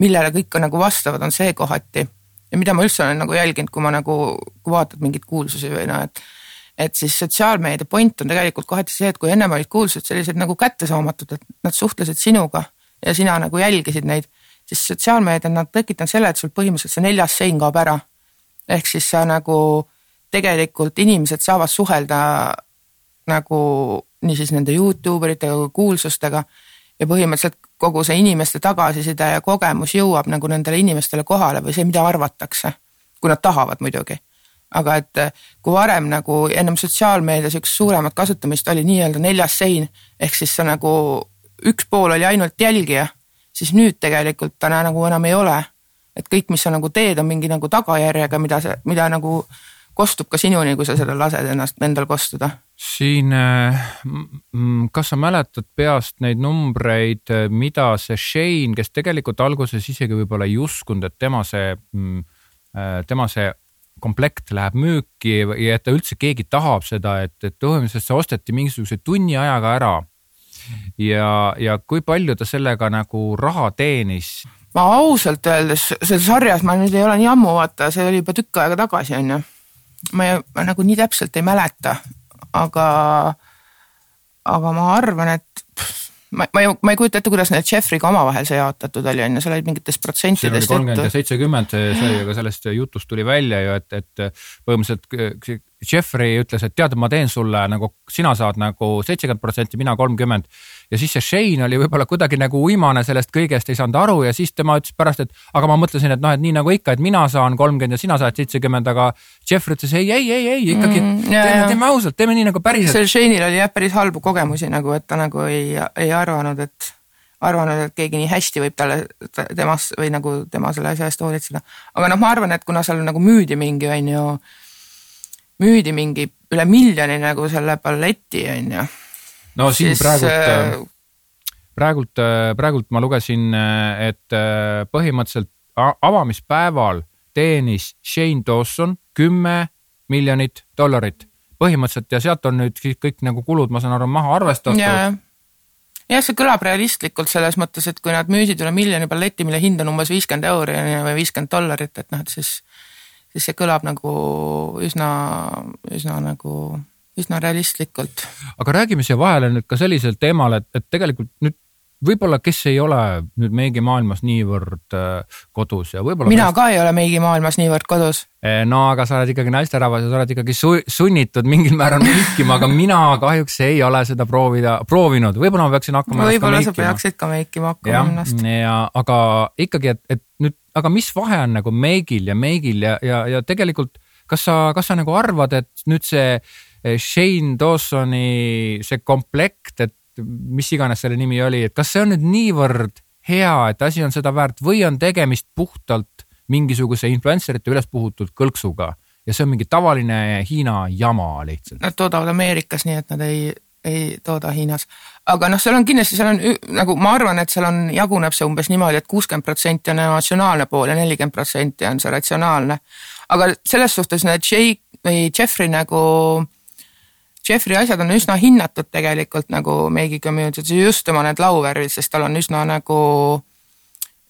millele kõik nagu vastavad, on see kohati ja mida ma üldse olen nagu jälginud, kui ma nagu, kui vaatad mingeid kuulsusi või noh, et et siis sotsiaalmeedia point on tegelikult kohati see, et kui ennem olid kuulsused sellised nagu kättesaamatud, et nad suhtlesid sinuga ja sina nagu jälgisid neid, siis sotsiaalmeedia on nad tekitanud selle, et sul põhimõtteliselt see neljas sein kaob ära. ehk siis sa nagu tegelikult inimesed saavad suhelda nagu niisiis nende Youtube eritega kui kuulsustega ja põhimõtteliselt kogu see inimeste tagasiside ja kogemus jõuab nagu nendele inimestele kohale või see, mida arvatakse, kui nad tahavad muidugi aga et eh, kui varem nagu ennem sotsiaalmeedias üks suuremat kasutamist oli nii-öelda neljas sein, ehk siis see nagu üks pool oli ainult jälgija, siis nüüd tegelikult ta nagu enam ei ole. et kõik, mis sa nagu teed, on mingi nagu tagajärjega, mida sa, mida nagu kostub ka sinuni, kui sa seda lased ennast endal kostuda. siin, eh, kas sa mäletad peast neid numbreid, eh, mida see Shane, kes tegelikult alguses isegi võib-olla ei uskunud, et tema see, mm, tema see komplekt läheb müüki ja et ta üldse keegi tahab seda, et, et põhimõtteliselt see osteti mingisuguse tunni ajaga ära. Ja, ja kui palju ta sellega nagu raha teenis? ma ausalt öeldes selles sarjas ma nüüd ei ole nii ammu vaata, see oli juba tükk aega tagasi on ju. ma, ma nagu nii täpselt ei mäleta, aga, aga ma arvan, et ma, ma ei, ma ei kujuta ette, kuidas need Jeffrey'ga omavahel see jaotatud oli, on ju, seal oli mingitest protsentidest juttu. kolmkümmend ja seitsekümmend, sai, aga sellest jutust tuli välja ju, et, et põhimõtteliselt Jeffrey ütles, et tead, ma teen sulle nagu, sina saad nagu seitsekümmend protsenti, mina kolmkümmend. ja siis see Shane oli võib-olla kuidagi nagu uimane sellest kõigest, ei saanud aru ja siis tema ütles pärast, et aga ma mõtlesin, et noh, et nii nagu ikka, et mina saan kolmkümmend ja sina saad seitsekümmend, aga Jeffrey ütles ei, ei, ei, ei ikkagi mm, teeme, teeme ausalt, teeme nii nagu päriselt. sellel Shane'il oli jah päris halbu kogemusi nagu, et ta nagu ei, ei arvanud, et arvanud, et keegi nii hästi võib talle, temas või nagu tema selle asja eest hoolitseda. aga noh, ma arvan, et kuna seal nagu müüdi mingi, on ju müüdi mingi üle miljoni nagu selle balleti on ju. no siin siis, praegult äh,, praegult, äh, praegult ma lugesin, äh, et põhimõtteliselt avamispäeval teenis Shane Dawson kümme miljonit dollarit. Põhimõtteliselt ja sealt on nüüd kõik nagu kulud, ma saan aru, maha arvestatud. Ja, jah, see kõlab realistlikult selles mõttes, et kui nad müüsid üle miljoni balleti, mille hind on umbes viiskümmend euri või viiskümmend dollarit, et noh, et siis siis see kõlab nagu üsna, üsna nagu, üsna realistlikult. aga räägime siia vahele nüüd ka sellisel teemal, et, et tegelikult nüüd võib-olla, kes ei ole nüüd meigimaailmas niivõrd äh, kodus ja võib-olla. mina ka ei ole meigimaailmas niivõrd kodus. Eh, no aga sa oled ikkagi naisterahvas ja sa oled ikkagi su sunnitud mingil määral meikima, aga mina kahjuks ei ole seda proovida, proovinud, võib-olla ma peaksin hakkama. võib-olla sa peaksid ka meikima hakkama ennast. ja aga ikkagi, et, et nüüd, aga mis vahe on nagu meigil ja meigil ja, ja, ja tegelikult kas sa, kas sa nagu arvad, et nüüd see eh, Shane Dawsoni see komplekt, et mis iganes selle nimi oli, et kas see on nüüd niivõrd hea, et asi on seda väärt või on tegemist puhtalt mingisuguse influencerite üles puhutud kõlksuga ja see on mingi tavaline Hiina jama lihtsalt. Nad toodavad Ameerikas, nii et nad ei, ei tooda Hiinas. Aga noh, seal on kindlasti, seal on nagu ma arvan, et seal on, jaguneb see umbes niimoodi et, et kuuskümmend protsenti on emotsionaalne pool ja nelikümmend protsenti on see ratsionaalne. aga selles suhtes need Jake või Jeffrey nagu Jeffrey asjad on üsna hinnatud tegelikult nagu meigi community's, just tema need lauvärvid, sest tal on üsna nagu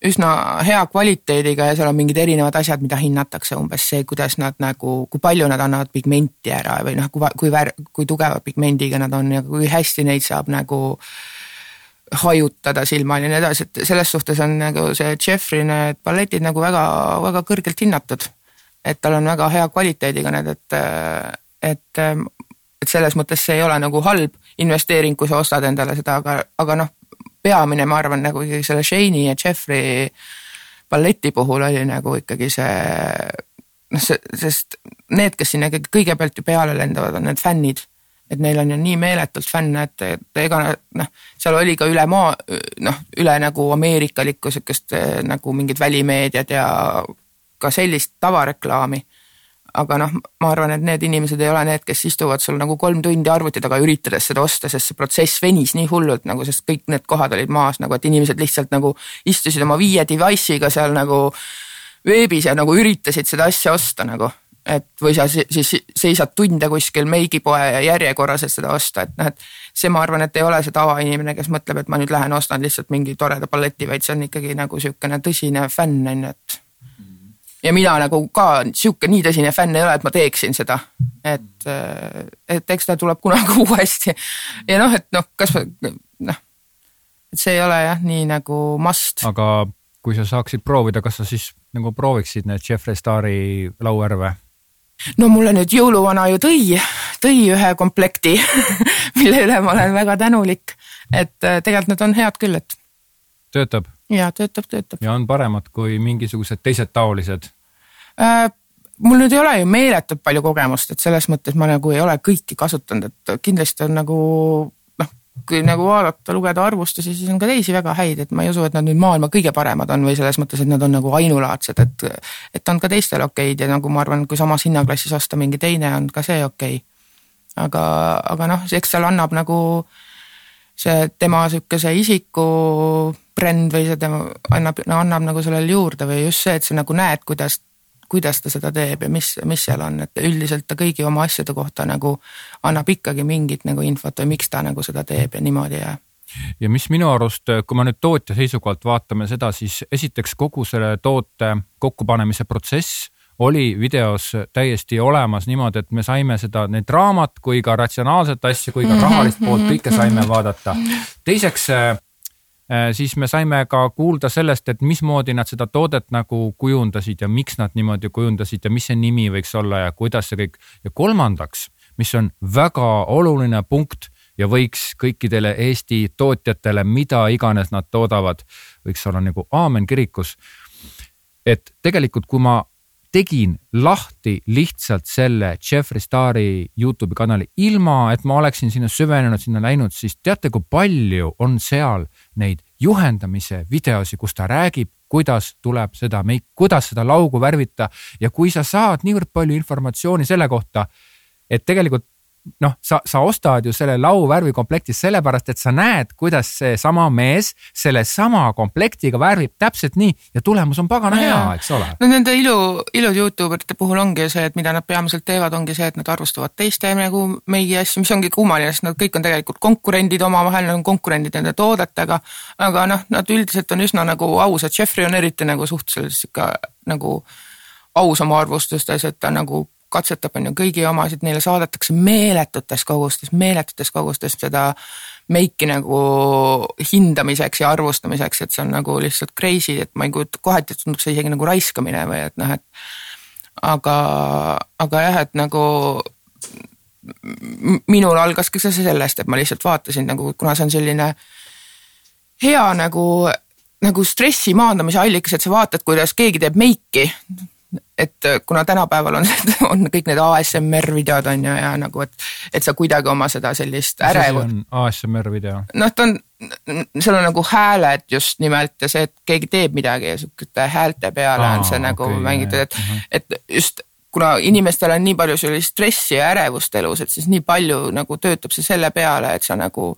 üsna hea kvaliteediga ja seal on mingid erinevad asjad, mida hinnatakse, umbes see, kuidas nad nagu, kui palju nad annavad pigmenti ära või noh, kui, kui vär-, kui tugeva pigmendiga nad on ja kui hästi neid saab nagu hajutada silmal ja nii edasi, et selles suhtes on nagu see Jeffrey need balletid nagu väga, väga kõrgelt hinnatud. et tal on väga hea kvaliteediga need, et, et, et selles mõttes see ei ole nagu halb investeering, kui sa ostad endale seda, aga, aga noh, peamine, ma arvan, nagu ikkagi selle Shane'i ja Jeffrey balleti puhul oli nagu ikkagi see noh, see, sest need, kes sinna kõigepealt ju peale lendavad, on need fännid. et neil on ju nii meeletult fänne, et, et ega noh, seal oli ka üle maa, noh, üle nagu ameerikalikku sihukest nagu mingid välimeediad ja ka sellist tavareklaami aga noh, ma arvan, et need inimesed ei ole need, kes istuvad sul nagu kolm tundi arvuti taga üritades seda osta, sest see protsess venis nii hullult nagu, sest kõik need kohad olid maas nagu, et inimesed lihtsalt nagu istusid oma viie device'iga seal nagu veebis ja nagu üritasid seda asja osta nagu. et või sa siis seisad tunde kuskil meigipoe järjekorras, et seda osta, et noh, et see, ma arvan, et ei ole see tavainimene, kes mõtleb, et ma nüüd lähen ostan lihtsalt mingi toreda balleti, vaid see on ikkagi nagu sihukene tõsine fänn on ju, et ja mina nagu ka sihuke nii tõsine fänn ei ole, et ma teeksin seda. et, et eks ta tuleb kunagi uuesti ja noh, et noh, kas noh, et see ei ole jah, nii nagu must. aga kui sa saaksid proovida, kas sa siis nagu prooviksid need Jeffree Stari lauärve? no mulle nüüd jõuluvana ju tõi, tõi ühe komplekti mille üle ma olen väga tänulik, et tegelikult need on head küll, et. töötab? ja töötab, töötab. ja on paremad kui mingisugused teised taolised äh,? Mul nüüd ei ole ju meeletult palju kogemust, et selles mõttes ma nagu ei ole kõiki kasutanud, et kindlasti on nagu noh, kui nagu vaadata, lugeda arvustusi, siis on ka teisi väga häid, et ma ei usu, et nad nüüd maailma kõige paremad on või selles mõttes, et nad on nagu ainulaadsed, et. et on ka teistel okeid ja nagu ma arvan, kui samas hinnaklassis osta mingi teine, on ka see okei okay.. aga, aga noh, eks seal annab nagu see tema sihukese isiku bränd või see tema annab no,, annab nagu sellele juurde või just see, et sa nagu näed, kuidas kuidas ta seda teeb ja mis, mis seal on, et üldiselt ta kõigi oma asjade kohta nagu annab ikkagi mingit nagu infot või miks ta nagu seda teeb ja niimoodi ja ja mis minu arust, kui me nüüd tootja seisukohalt vaatame seda, siis esiteks kogu selle toote kokkupanemise protsess oli videos täiesti olemas niimoodi, et me saime seda, nii draamat kui ka ratsionaalset asja kui ka rahalist poolt kõike saime vaadata. teiseks siis me saime ka kuulda sellest, et mismoodi nad seda toodet nagu kujundasid ja miks nad niimoodi kujundasid ja mis see nimi võiks olla ja kuidas see kõik. ja kolmandaks, mis on väga oluline punkt ja võiks kõikidele Eesti tootjatele, mida iganes nad toodavad, võiks olla nagu aamen kirikus. et tegelikult, kui ma tegin lahti lihtsalt selle Jeffree Stari Youtube'i kanali, ilma et ma oleksin sinna süvenenud, sinna läinud, siis teate, kui palju on seal neid juhendamise videosi, kus ta räägib, kuidas tuleb seda meik, kuidas seda laugu värvita ja kui sa saad niivõrd palju informatsiooni selle kohta, et tegelikult noh, sa, sa ostad ju selle lauvärvi komplektis sellepärast, et sa näed, kuidas seesama mees sellesama komplektiga värvib täpselt nii ja tulemus on pagana hea, eks ole. no nende ilu, ilud Youtube erite puhul ongi see, et mida nad peamiselt teevad, ongi see, et nad arvustavad teiste nagu meigi asju, mis ongi kummaline, sest nad kõik on tegelikult konkurendid omavahel, nad on konkurendid nende toodetega. aga noh, nad üldiselt on üsna nagu ausad, Jeffrey on eriti nagu suhteliselt sihuke nagu aus oma arvustustes, et ta nagu katsetab, on ju, kõigi omasid, neile saadetakse meeletutes kogustes, meeletutes kogustes seda meiki nagu hindamiseks ja arvustamiseks, et see on nagu lihtsalt crazy, et ma ei kujuta, kohati tundub see isegi nagu raiskamine või et noh, et aga, aga jah, et nagu minul algas ka see sellest, et ma lihtsalt vaatasin nagu, kuna see on selline hea nagu, nagu stressi maandamise allikas, et sa vaatad, kuidas keegi teeb meiki et äh, kuna tänapäeval on, on kõik need ASMR videod on ju ja nagu, et, et sa kuidagi oma seda sellist ärevust. ASMR video? noh, ta on, seal on nagu hääled just nimelt ja see, et keegi teeb midagi ja sihukeste häälte peale Aa, on see nagu okay, mängitud, et uh, -huh. et just kuna inimestel on nii palju sellist stressi ja ärevust elus, et siis nii palju nagu töötab see selle peale, et sa nagu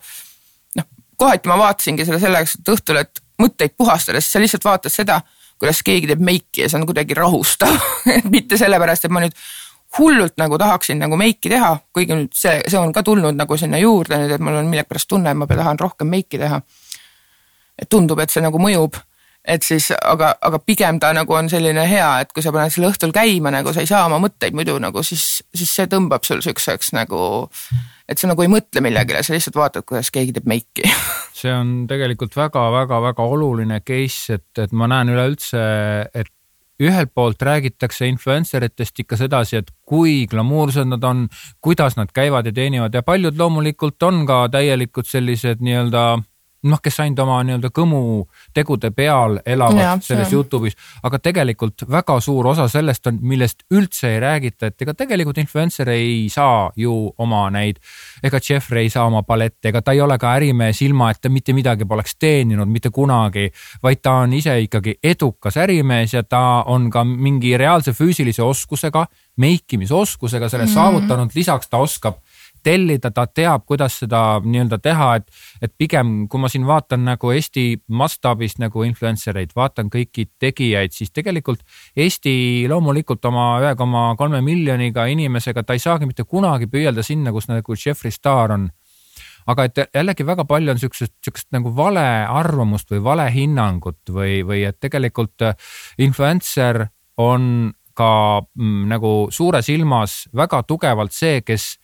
noh, kohati ma vaatasingi selle selleks, et õhtul, et mõtteid puhastada, siis sa lihtsalt vaatad seda kuidas keegi teeb meiki ja see on kuidagi rahustav mitte sellepärast, et ma nüüd hullult nagu tahaksin nagu meiki teha, kuigi nüüd see, see on ka tulnud nagu sinna juurde nüüd, et mul on millegipärast tunne, et ma tahan rohkem meiki teha. et tundub, et see nagu mõjub et siis, aga, aga pigem ta nagu on selline hea, et kui sa paned selle õhtul käima, nagu sa ei saa oma mõtteid muidu nagu siis, siis see tõmbab sul siukseks nagu, et sa nagu ei mõtle millegile, sa lihtsalt vaatad, kuidas keegi teeb meiki. See on tegelikult väga-väga-väga oluline case, et, et ma näen üleüldse, et ühelt poolt räägitakse influencer itest ikka sedasi, et kui glamuursed nad on, kuidas nad käivad ja teenivad ja paljud loomulikult on ka täielikud sellised nii-öelda noh, kes ainult oma nii-öelda kõmu tegude peal elavad ja, selles Youtube'is, aga tegelikult väga suur osa sellest on, millest üldse ei räägita, et ega tegelikult influencer ei saa ju oma neid, ega Jeffrey ei saa oma palette, ega ta ei ole ka ärimees, ilma et ta mitte midagi poleks teeninud mitte kunagi, vaid ta on ise ikkagi edukas ärimees ja ta on ka mingi reaalse füüsilise oskusega, meikimisoskusega selle mm -hmm. saavutanud, lisaks ta oskab tellida, ta teab, kuidas seda nii-öelda teha, et, et pigem kui ma siin vaatan nagu Eesti mastaabis nagu influencer eid, vaatan kõiki tegijaid, siis tegelikult Eesti loomulikult oma ühe koma kolme miljoniga inimesega, ta ei saagi mitte kunagi püüelda sinna, kus nagu Jeffrey Star on. Aga et jällegi väga palju on siuksest, siukest nagu vale arvamust või vale hinnangut või, või et tegelikult influencer on ka mm, nagu suures ilmas väga tugevalt see, kes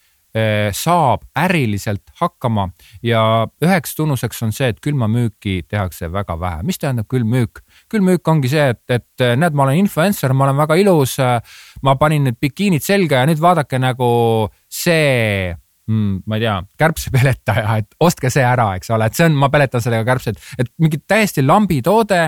saab äriliselt hakkama ja üheks tunnuseks on see, et külmamüüki tehakse väga vähe. mis tähendab külmmüük? külmmüük ongi see, et, et eh, näed, ma olen influencer, ma olen väga ilus. Eh, ma panin need bikiinid selga ja nüüd vaadake nagu see mm, ma ei tea, kärbsepeletaja, et ostke see ära, eks ole, et see on, ma peletan sellega kärbsed, et mingi täiesti lambi toode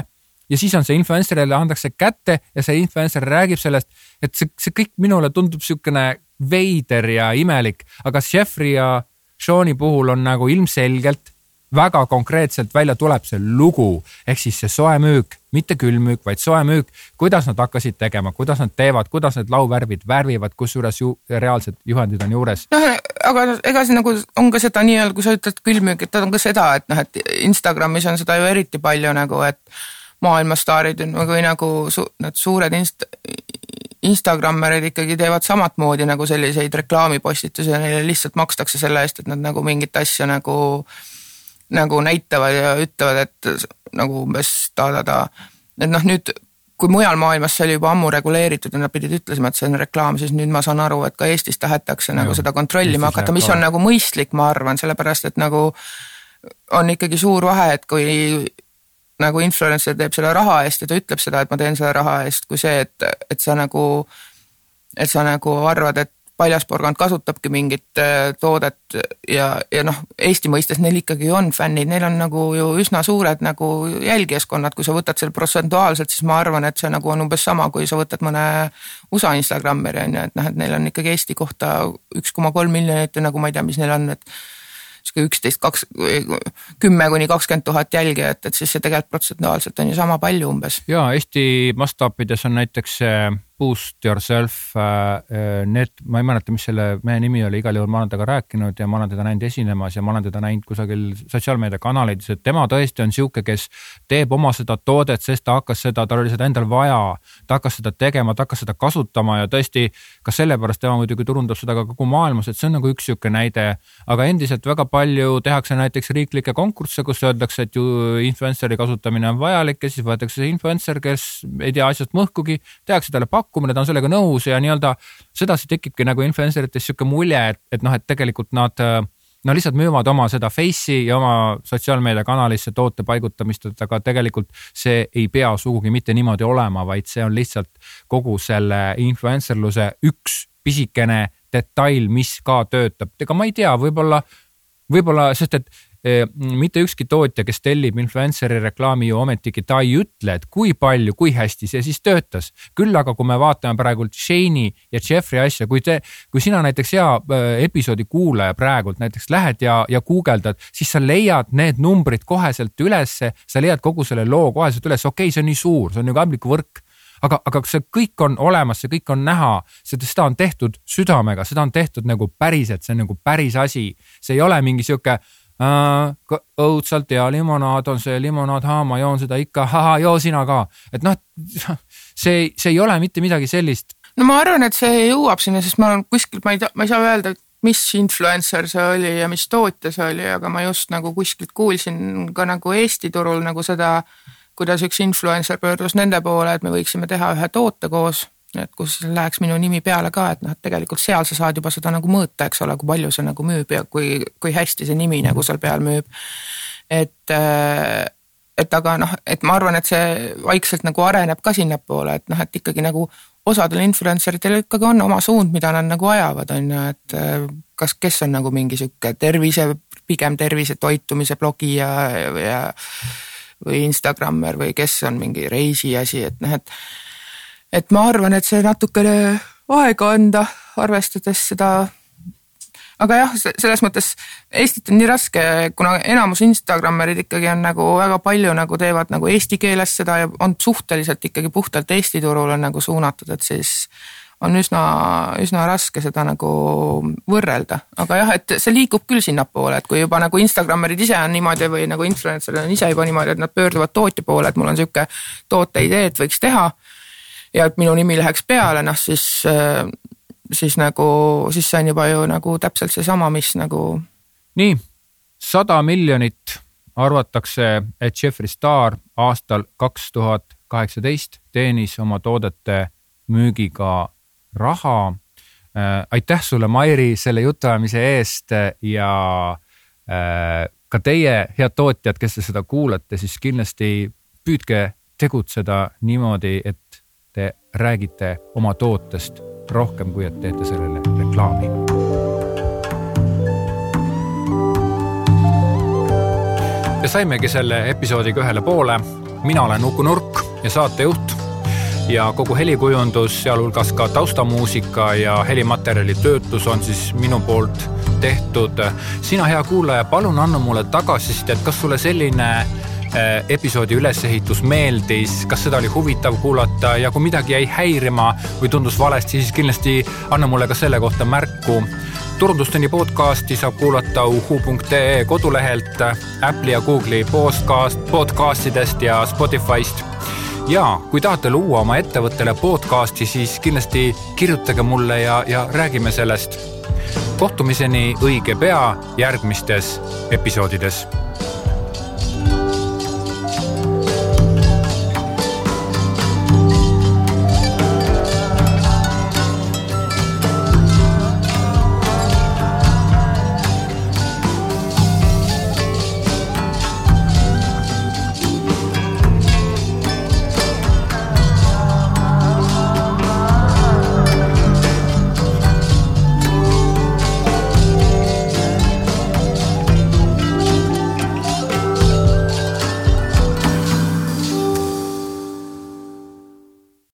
ja siis on see influencer'ile antakse kätte ja see influencer räägib sellest, et see, see kõik minule tundub niisugune veider ja imelik, aga Jeffrey ja Sean'i puhul on nagu ilmselgelt väga konkreetselt välja tuleb see lugu, ehk siis see soe müük, mitte külmmüük, vaid soe müük, kuidas nad hakkasid tegema, kuidas nad teevad, kuidas need lauvärvid värvivad, kusjuures ju reaalsed juhendid on juures. noh, aga ega see nagu on ka seda nii-öelda, kui sa ütled külmmüük, et on ka seda, et noh, et Instagramis on seda ju eriti palju nagu, et maailmastaarid on või nagu su, need suured inst-, Instagrammerid ikkagi teevad samat moodi nagu selliseid reklaamipostitusi ja neile lihtsalt makstakse selle eest, et nad nagu mingit asja nagu, nagu näitavad ja ütlevad, et nagu umbes ta-ta-ta. et noh, nüüd kui mujal maailmas see oli juba ammu reguleeritud ja nad pidid ütlema, et see on reklaam, siis nüüd ma saan aru, et ka Eestis tahetakse ja, nagu seda kontrollima hakata, mis on nagu mõistlik, ma arvan, sellepärast et nagu on ikkagi suur vahe, et kui nagu influencer teeb selle raha eest ja ta ütleb seda, et ma teen selle raha eest, kui see, et, et sa nagu, et sa nagu arvad, et paljasporgand kasutabki mingit äh, toodet ja, ja noh, Eesti mõistes neil ikkagi on fännid, neil on nagu ju üsna suured nagu jälgijaskonnad, kui sa võtad selle protsentuaalselt, siis ma arvan, et see nagu on umbes sama, kui sa võtad mõne USA Instagrammeri on ju, et noh, et neil on ikkagi Eesti kohta üks koma kolm miljonit ja nagu ma ei tea, mis neil on, et sihuke üksteist, kaks, kümme kuni kakskümmend tuhat jälgijat, et siis see tegelikult protsentuaalselt on ju sama palju umbes. ja Eesti mastaapides on näiteks Boost Yourself, äh, äh, need, ma ei mäleta, mis selle mehe nimi oli, igal juhul ma olen temaga rääkinud ja ma olen teda näinud esinemas ja ma olen teda näinud kusagil sotsiaalmeediakanalites, et tema tõesti on sihuke, kes teeb oma seda toodet, sest ta hakkas seda, tal oli seda endal vaja. ta hakkas seda tegema, ta hakkas seda kasutama ja tõesti ka sellepärast tema muidugi turundab seda ka kogu maailmas, et see on nagu üks sihuke näide. aga endiselt väga palju tehakse näiteks riiklikke konkursse, kus öeldakse, et ju influencer'i kasutamine on vajalik ja siis võetakse see influencer, kes ei tea asjast mõhkugi, tehakse talle pakkumine pakkumine, ta on sellega nõus ja nii-öelda sedasi tekibki nagu influencer ites sihuke mulje, et, et noh, et tegelikult nad no lihtsalt müüvad oma seda face'i ja oma sotsiaalmeediakanalisse toote paigutamist, et aga tegelikult see ei pea sugugi mitte niimoodi olema, vaid see on lihtsalt kogu selle influencerluse üks pisikene detail, mis ka töötab. ega ma ei tea, võib-olla, võib-olla, sest et mitte ükski tootja, kes tellib influencer'i reklaami ju ometigi, ta ei ütle, et kui palju, kui hästi see siis töötas. küll aga, kui me vaatame praegult Shane'i ja Jeffrey asja, kui te, kui sina näiteks hea episoodi kuulaja praegult näiteks lähed ja, ja guugeldad, siis sa leiad need numbrid koheselt ülesse, sa leiad kogu selle loo koheselt üles, okei okay,, see on nii suur, see on ju kaablikuvõrk aga, aga see kõik on olemas, see kõik on näha, seda on tehtud südamega, seda on tehtud nagu päriselt, see on nagu päris asi, see ei ole mingi sihuke äh, õudselt hea limonaad on see limonaad, ma joon seda ikka, joo sina ka. et noh, see, see ei ole mitte midagi sellist. no ma arvan, et see jõuab sinna, sest ma olen kuskilt, ma ei tea, ma ei saa öelda, mis influencer see oli ja mis tootja see oli, aga ma just nagu kuskilt kuulsin ka nagu Eesti turul nagu seda, kuidas üks influencer pöördus nende poole, et me võiksime teha ühe toote koos et kus läheks minu nimi peale ka, et noh, et tegelikult seal sa saad juba seda nagu mõõta, eks ole, kui palju see nagu müüb ja kui, kui hästi see nimi nagu seal peal müüb. et, et aga noh, et ma arvan, et see vaikselt nagu areneb ka sinnapoole, et noh, et ikkagi nagu osadel influencer itel ikkagi on oma suund, mida nad nagu ajavad, on ju, et kas, kes on nagu mingi sihuke tervise, pigem tervise toitumise blogija ja, ja või Instagrammer või kes on mingi reisiasi, et noh, et et ma arvan, et see natukene aega anda, arvestades seda aga jah, selles mõttes Eestit on nii raske, kuna enamus Instagrammerid ikkagi on nagu väga palju nagu teevad nagu eesti keeles seda ja on suhteliselt ikkagi puhtalt Eesti turul on nagu suunatud, et siis on üsna, üsna raske seda nagu võrrelda, aga jah, et see liigub küll sinnapoole, et kui juba nagu Instagrammerid ise on niimoodi või nagu influencer'id on ise juba niimoodi, et nad pöörduvad tootja poole, et mul on sihuke tooteidee, et võiks teha ja et minu nimi läheks peale, noh siis, äh, siis nagu, siis see on juba ju nagu täpselt seesama, mis nagu. nii, sada miljonit arvatakse, et Jeffree Star aastal kaks tuhat kaheksateist teenis oma toodete müügiga raha äh,. aitäh sulle, Mairi, selle jutuajamise eest ja äh, ka teie, head tootjad, kes te seda kuulate, siis kindlasti püüdke tegutseda niimoodi, et räägite oma tootest rohkem, kui et teete sellele reklaami. ja saimegi selle episoodiga ühele poole. mina olen Uku Nurk ja saatejuht ja kogu helikujundus, sealhulgas ka taustamuusika ja helimaterjali töötlus on siis minu poolt tehtud. sina, hea kuulaja, palun anna mulle tagasisidet, kas sulle selline episoodi ülesehitus meeldis, kas seda oli huvitav kuulata ja kui midagi jäi häirima või tundus valesti, siis kindlasti anna mulle ka selle kohta märku. turundusteni podcasti saab kuulata uhu.ee kodulehelt, Apple'i ja Google'i podcast, podcastidest ja Spotify'st ja kui tahate luua oma ettevõttele podcasti, siis kindlasti kirjutage mulle ja, ja räägime sellest. kohtumiseni õige pea järgmistes episoodides